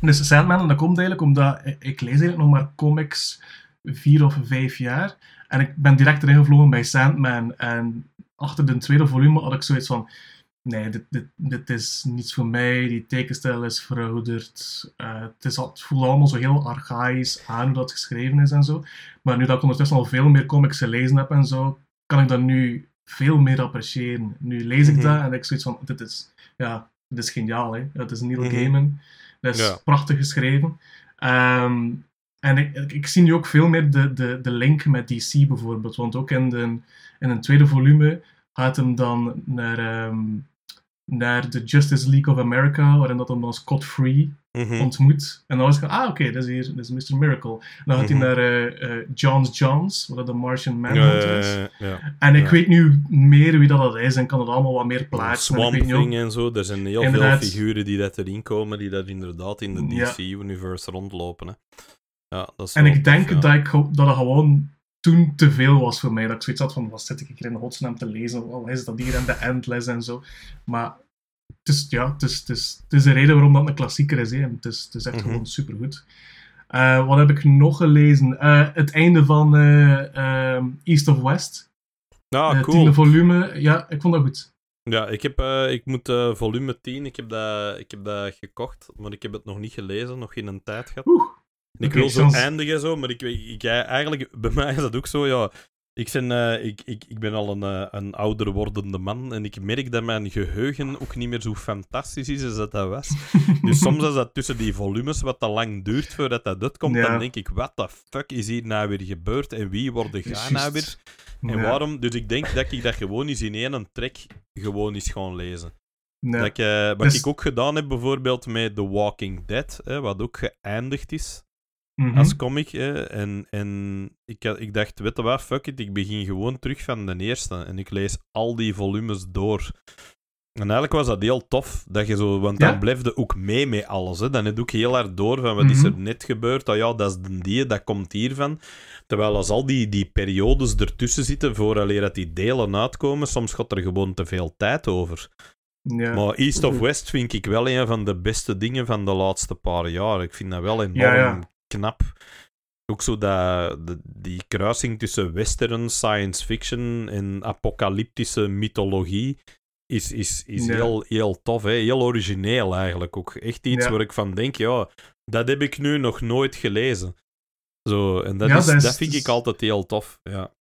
Speaker 3: dus Sandman, dat komt eigenlijk omdat... Ik, ik lees eigenlijk nog maar comics vier of vijf jaar. En ik ben direct erin gevlogen bij Sandman. En achter de tweede volume had ik zoiets van... Nee, dit, dit, dit is niets voor mij. Die tekenstijl is verouderd. Eh, het, is al, het voelt allemaal zo heel archaïs aan hoe dat geschreven is en zo. Maar nu dat ik ondertussen al veel meer comics gelezen heb en zo, kan ik dat nu veel meer appreciëren. Nu lees ik
Speaker 2: Mhm.
Speaker 3: dat en ik zoiets van, dit is, ja, dit is geniaal. Hè? Het is Neil
Speaker 2: Mhm.
Speaker 3: Gaiman. Dat is
Speaker 2: Ja.
Speaker 3: prachtig geschreven. Ehm, en ik, ik, ik zie nu ook veel meer de, de, de link met DC bijvoorbeeld. Want ook in, de, in een tweede volume gaat hem dan naar, ehm, naar de Justice League of America, waarin dat hem dan Scott Free
Speaker 2: Mhm.
Speaker 3: ontmoet. En dan was ik van, ah, oké, dat is hier, dat is Mr. Miracle. En dan gaat
Speaker 2: Mhm.
Speaker 3: hij naar eh, eh, John's John's, wat de Martian Manhunter is. En ik weet nu meer wie dat, dat is en kan het allemaal wat meer plaatsen.
Speaker 2: Swamp
Speaker 3: ook-
Speaker 2: Thing en zo. Er zijn heel
Speaker 3: Inderdaad.
Speaker 2: veel figuren die dat erin komen, die dat inderdaad in de. DC-universe rondlopen. Hè. Ja, dat is
Speaker 3: En ik denk
Speaker 2: tof, ja.
Speaker 3: dat, ik, dat het gewoon toen te veel was voor mij. Dat ik zoiets had van, wat zit ik hier in de godsnaam te lezen? Wat is dat hier en de endless en zo. Maar het is, ja, het is, het is, het is de reden waarom dat een klassieker is. Hè. Het, is het is echt
Speaker 2: Mhm.
Speaker 3: gewoon supergoed. Eh, wat heb ik nog gelezen? Eh, het einde van eh, East of West.
Speaker 2: Ah,
Speaker 3: Eh,
Speaker 2: cool.
Speaker 3: Tiende volume. Ja, ik vond dat goed.
Speaker 2: Ja, ik, heb, ik moet volume 10, ik heb, dat, ik heb dat gekocht, maar ik heb het nog niet gelezen, nog geen tijd gehad.
Speaker 3: Oeh.
Speaker 2: En ik wil zo
Speaker 3: soms-
Speaker 2: eindigen zo, maar ik, ik, eigenlijk, bij mij is dat ook zo, ja. Ik, ben, eh, ik, ik, ik ben al een, eh, een ouder wordende man en ik merk dat mijn geheugen ook niet meer zo fantastisch is als dat, dat was. *laughs* Dus soms als dat tussen die volumes wat te lang duurt voordat dat uitkomt,
Speaker 3: Ja.
Speaker 2: dan denk ik, what the fuck is hier nou weer gebeurd en wie worden ga
Speaker 3: Juist.
Speaker 2: nou weer? En
Speaker 3: Ja.
Speaker 2: waarom? Dus ik denk dat ik dat gewoon eens in één trek gewoon eens gaan lezen. Dat ik, eh, wat
Speaker 3: Dus-
Speaker 2: ik ook gedaan heb bijvoorbeeld met The Walking Dead, hè, wat ook geëindigd is
Speaker 3: Mhm.
Speaker 2: als comic. Hè, en en ik, had- ik dacht, weet je wat, fuck it, ik begin gewoon terug van de eerste. En ik lees al die volumes door. En eigenlijk was dat heel tof, dat je zo, want
Speaker 3: Ja?
Speaker 2: dan blijf je ook mee met alles. Hè. Dan heb je ook heel hard door van wat is er
Speaker 3: Mhm.
Speaker 2: net gebeurd. Oh ja, dat is de die, dat komt hiervan. Terwijl als al die, die periodes ertussen zitten, vooraleer dat die delen uitkomen, soms gaat er gewoon te veel tijd over.
Speaker 3: ja.
Speaker 2: Maar East of West vind ik wel een van de beste dingen van de laatste paar jaar. Ik vind dat wel enorm
Speaker 3: Ja, ja.
Speaker 2: Knap. Ook zo dat, de- die kruising tussen western science fiction en apocalyptische mythologie is, is, is heel, heel tof. Hè? Heel origineel eigenlijk ook. Echt iets
Speaker 3: Ja.
Speaker 2: waar ik van denk, ja, dat heb ik nu nog nooit gelezen. Zo, en dat,
Speaker 3: Ja,
Speaker 2: is,
Speaker 3: dat
Speaker 2: vind ik altijd heel tof. Ja.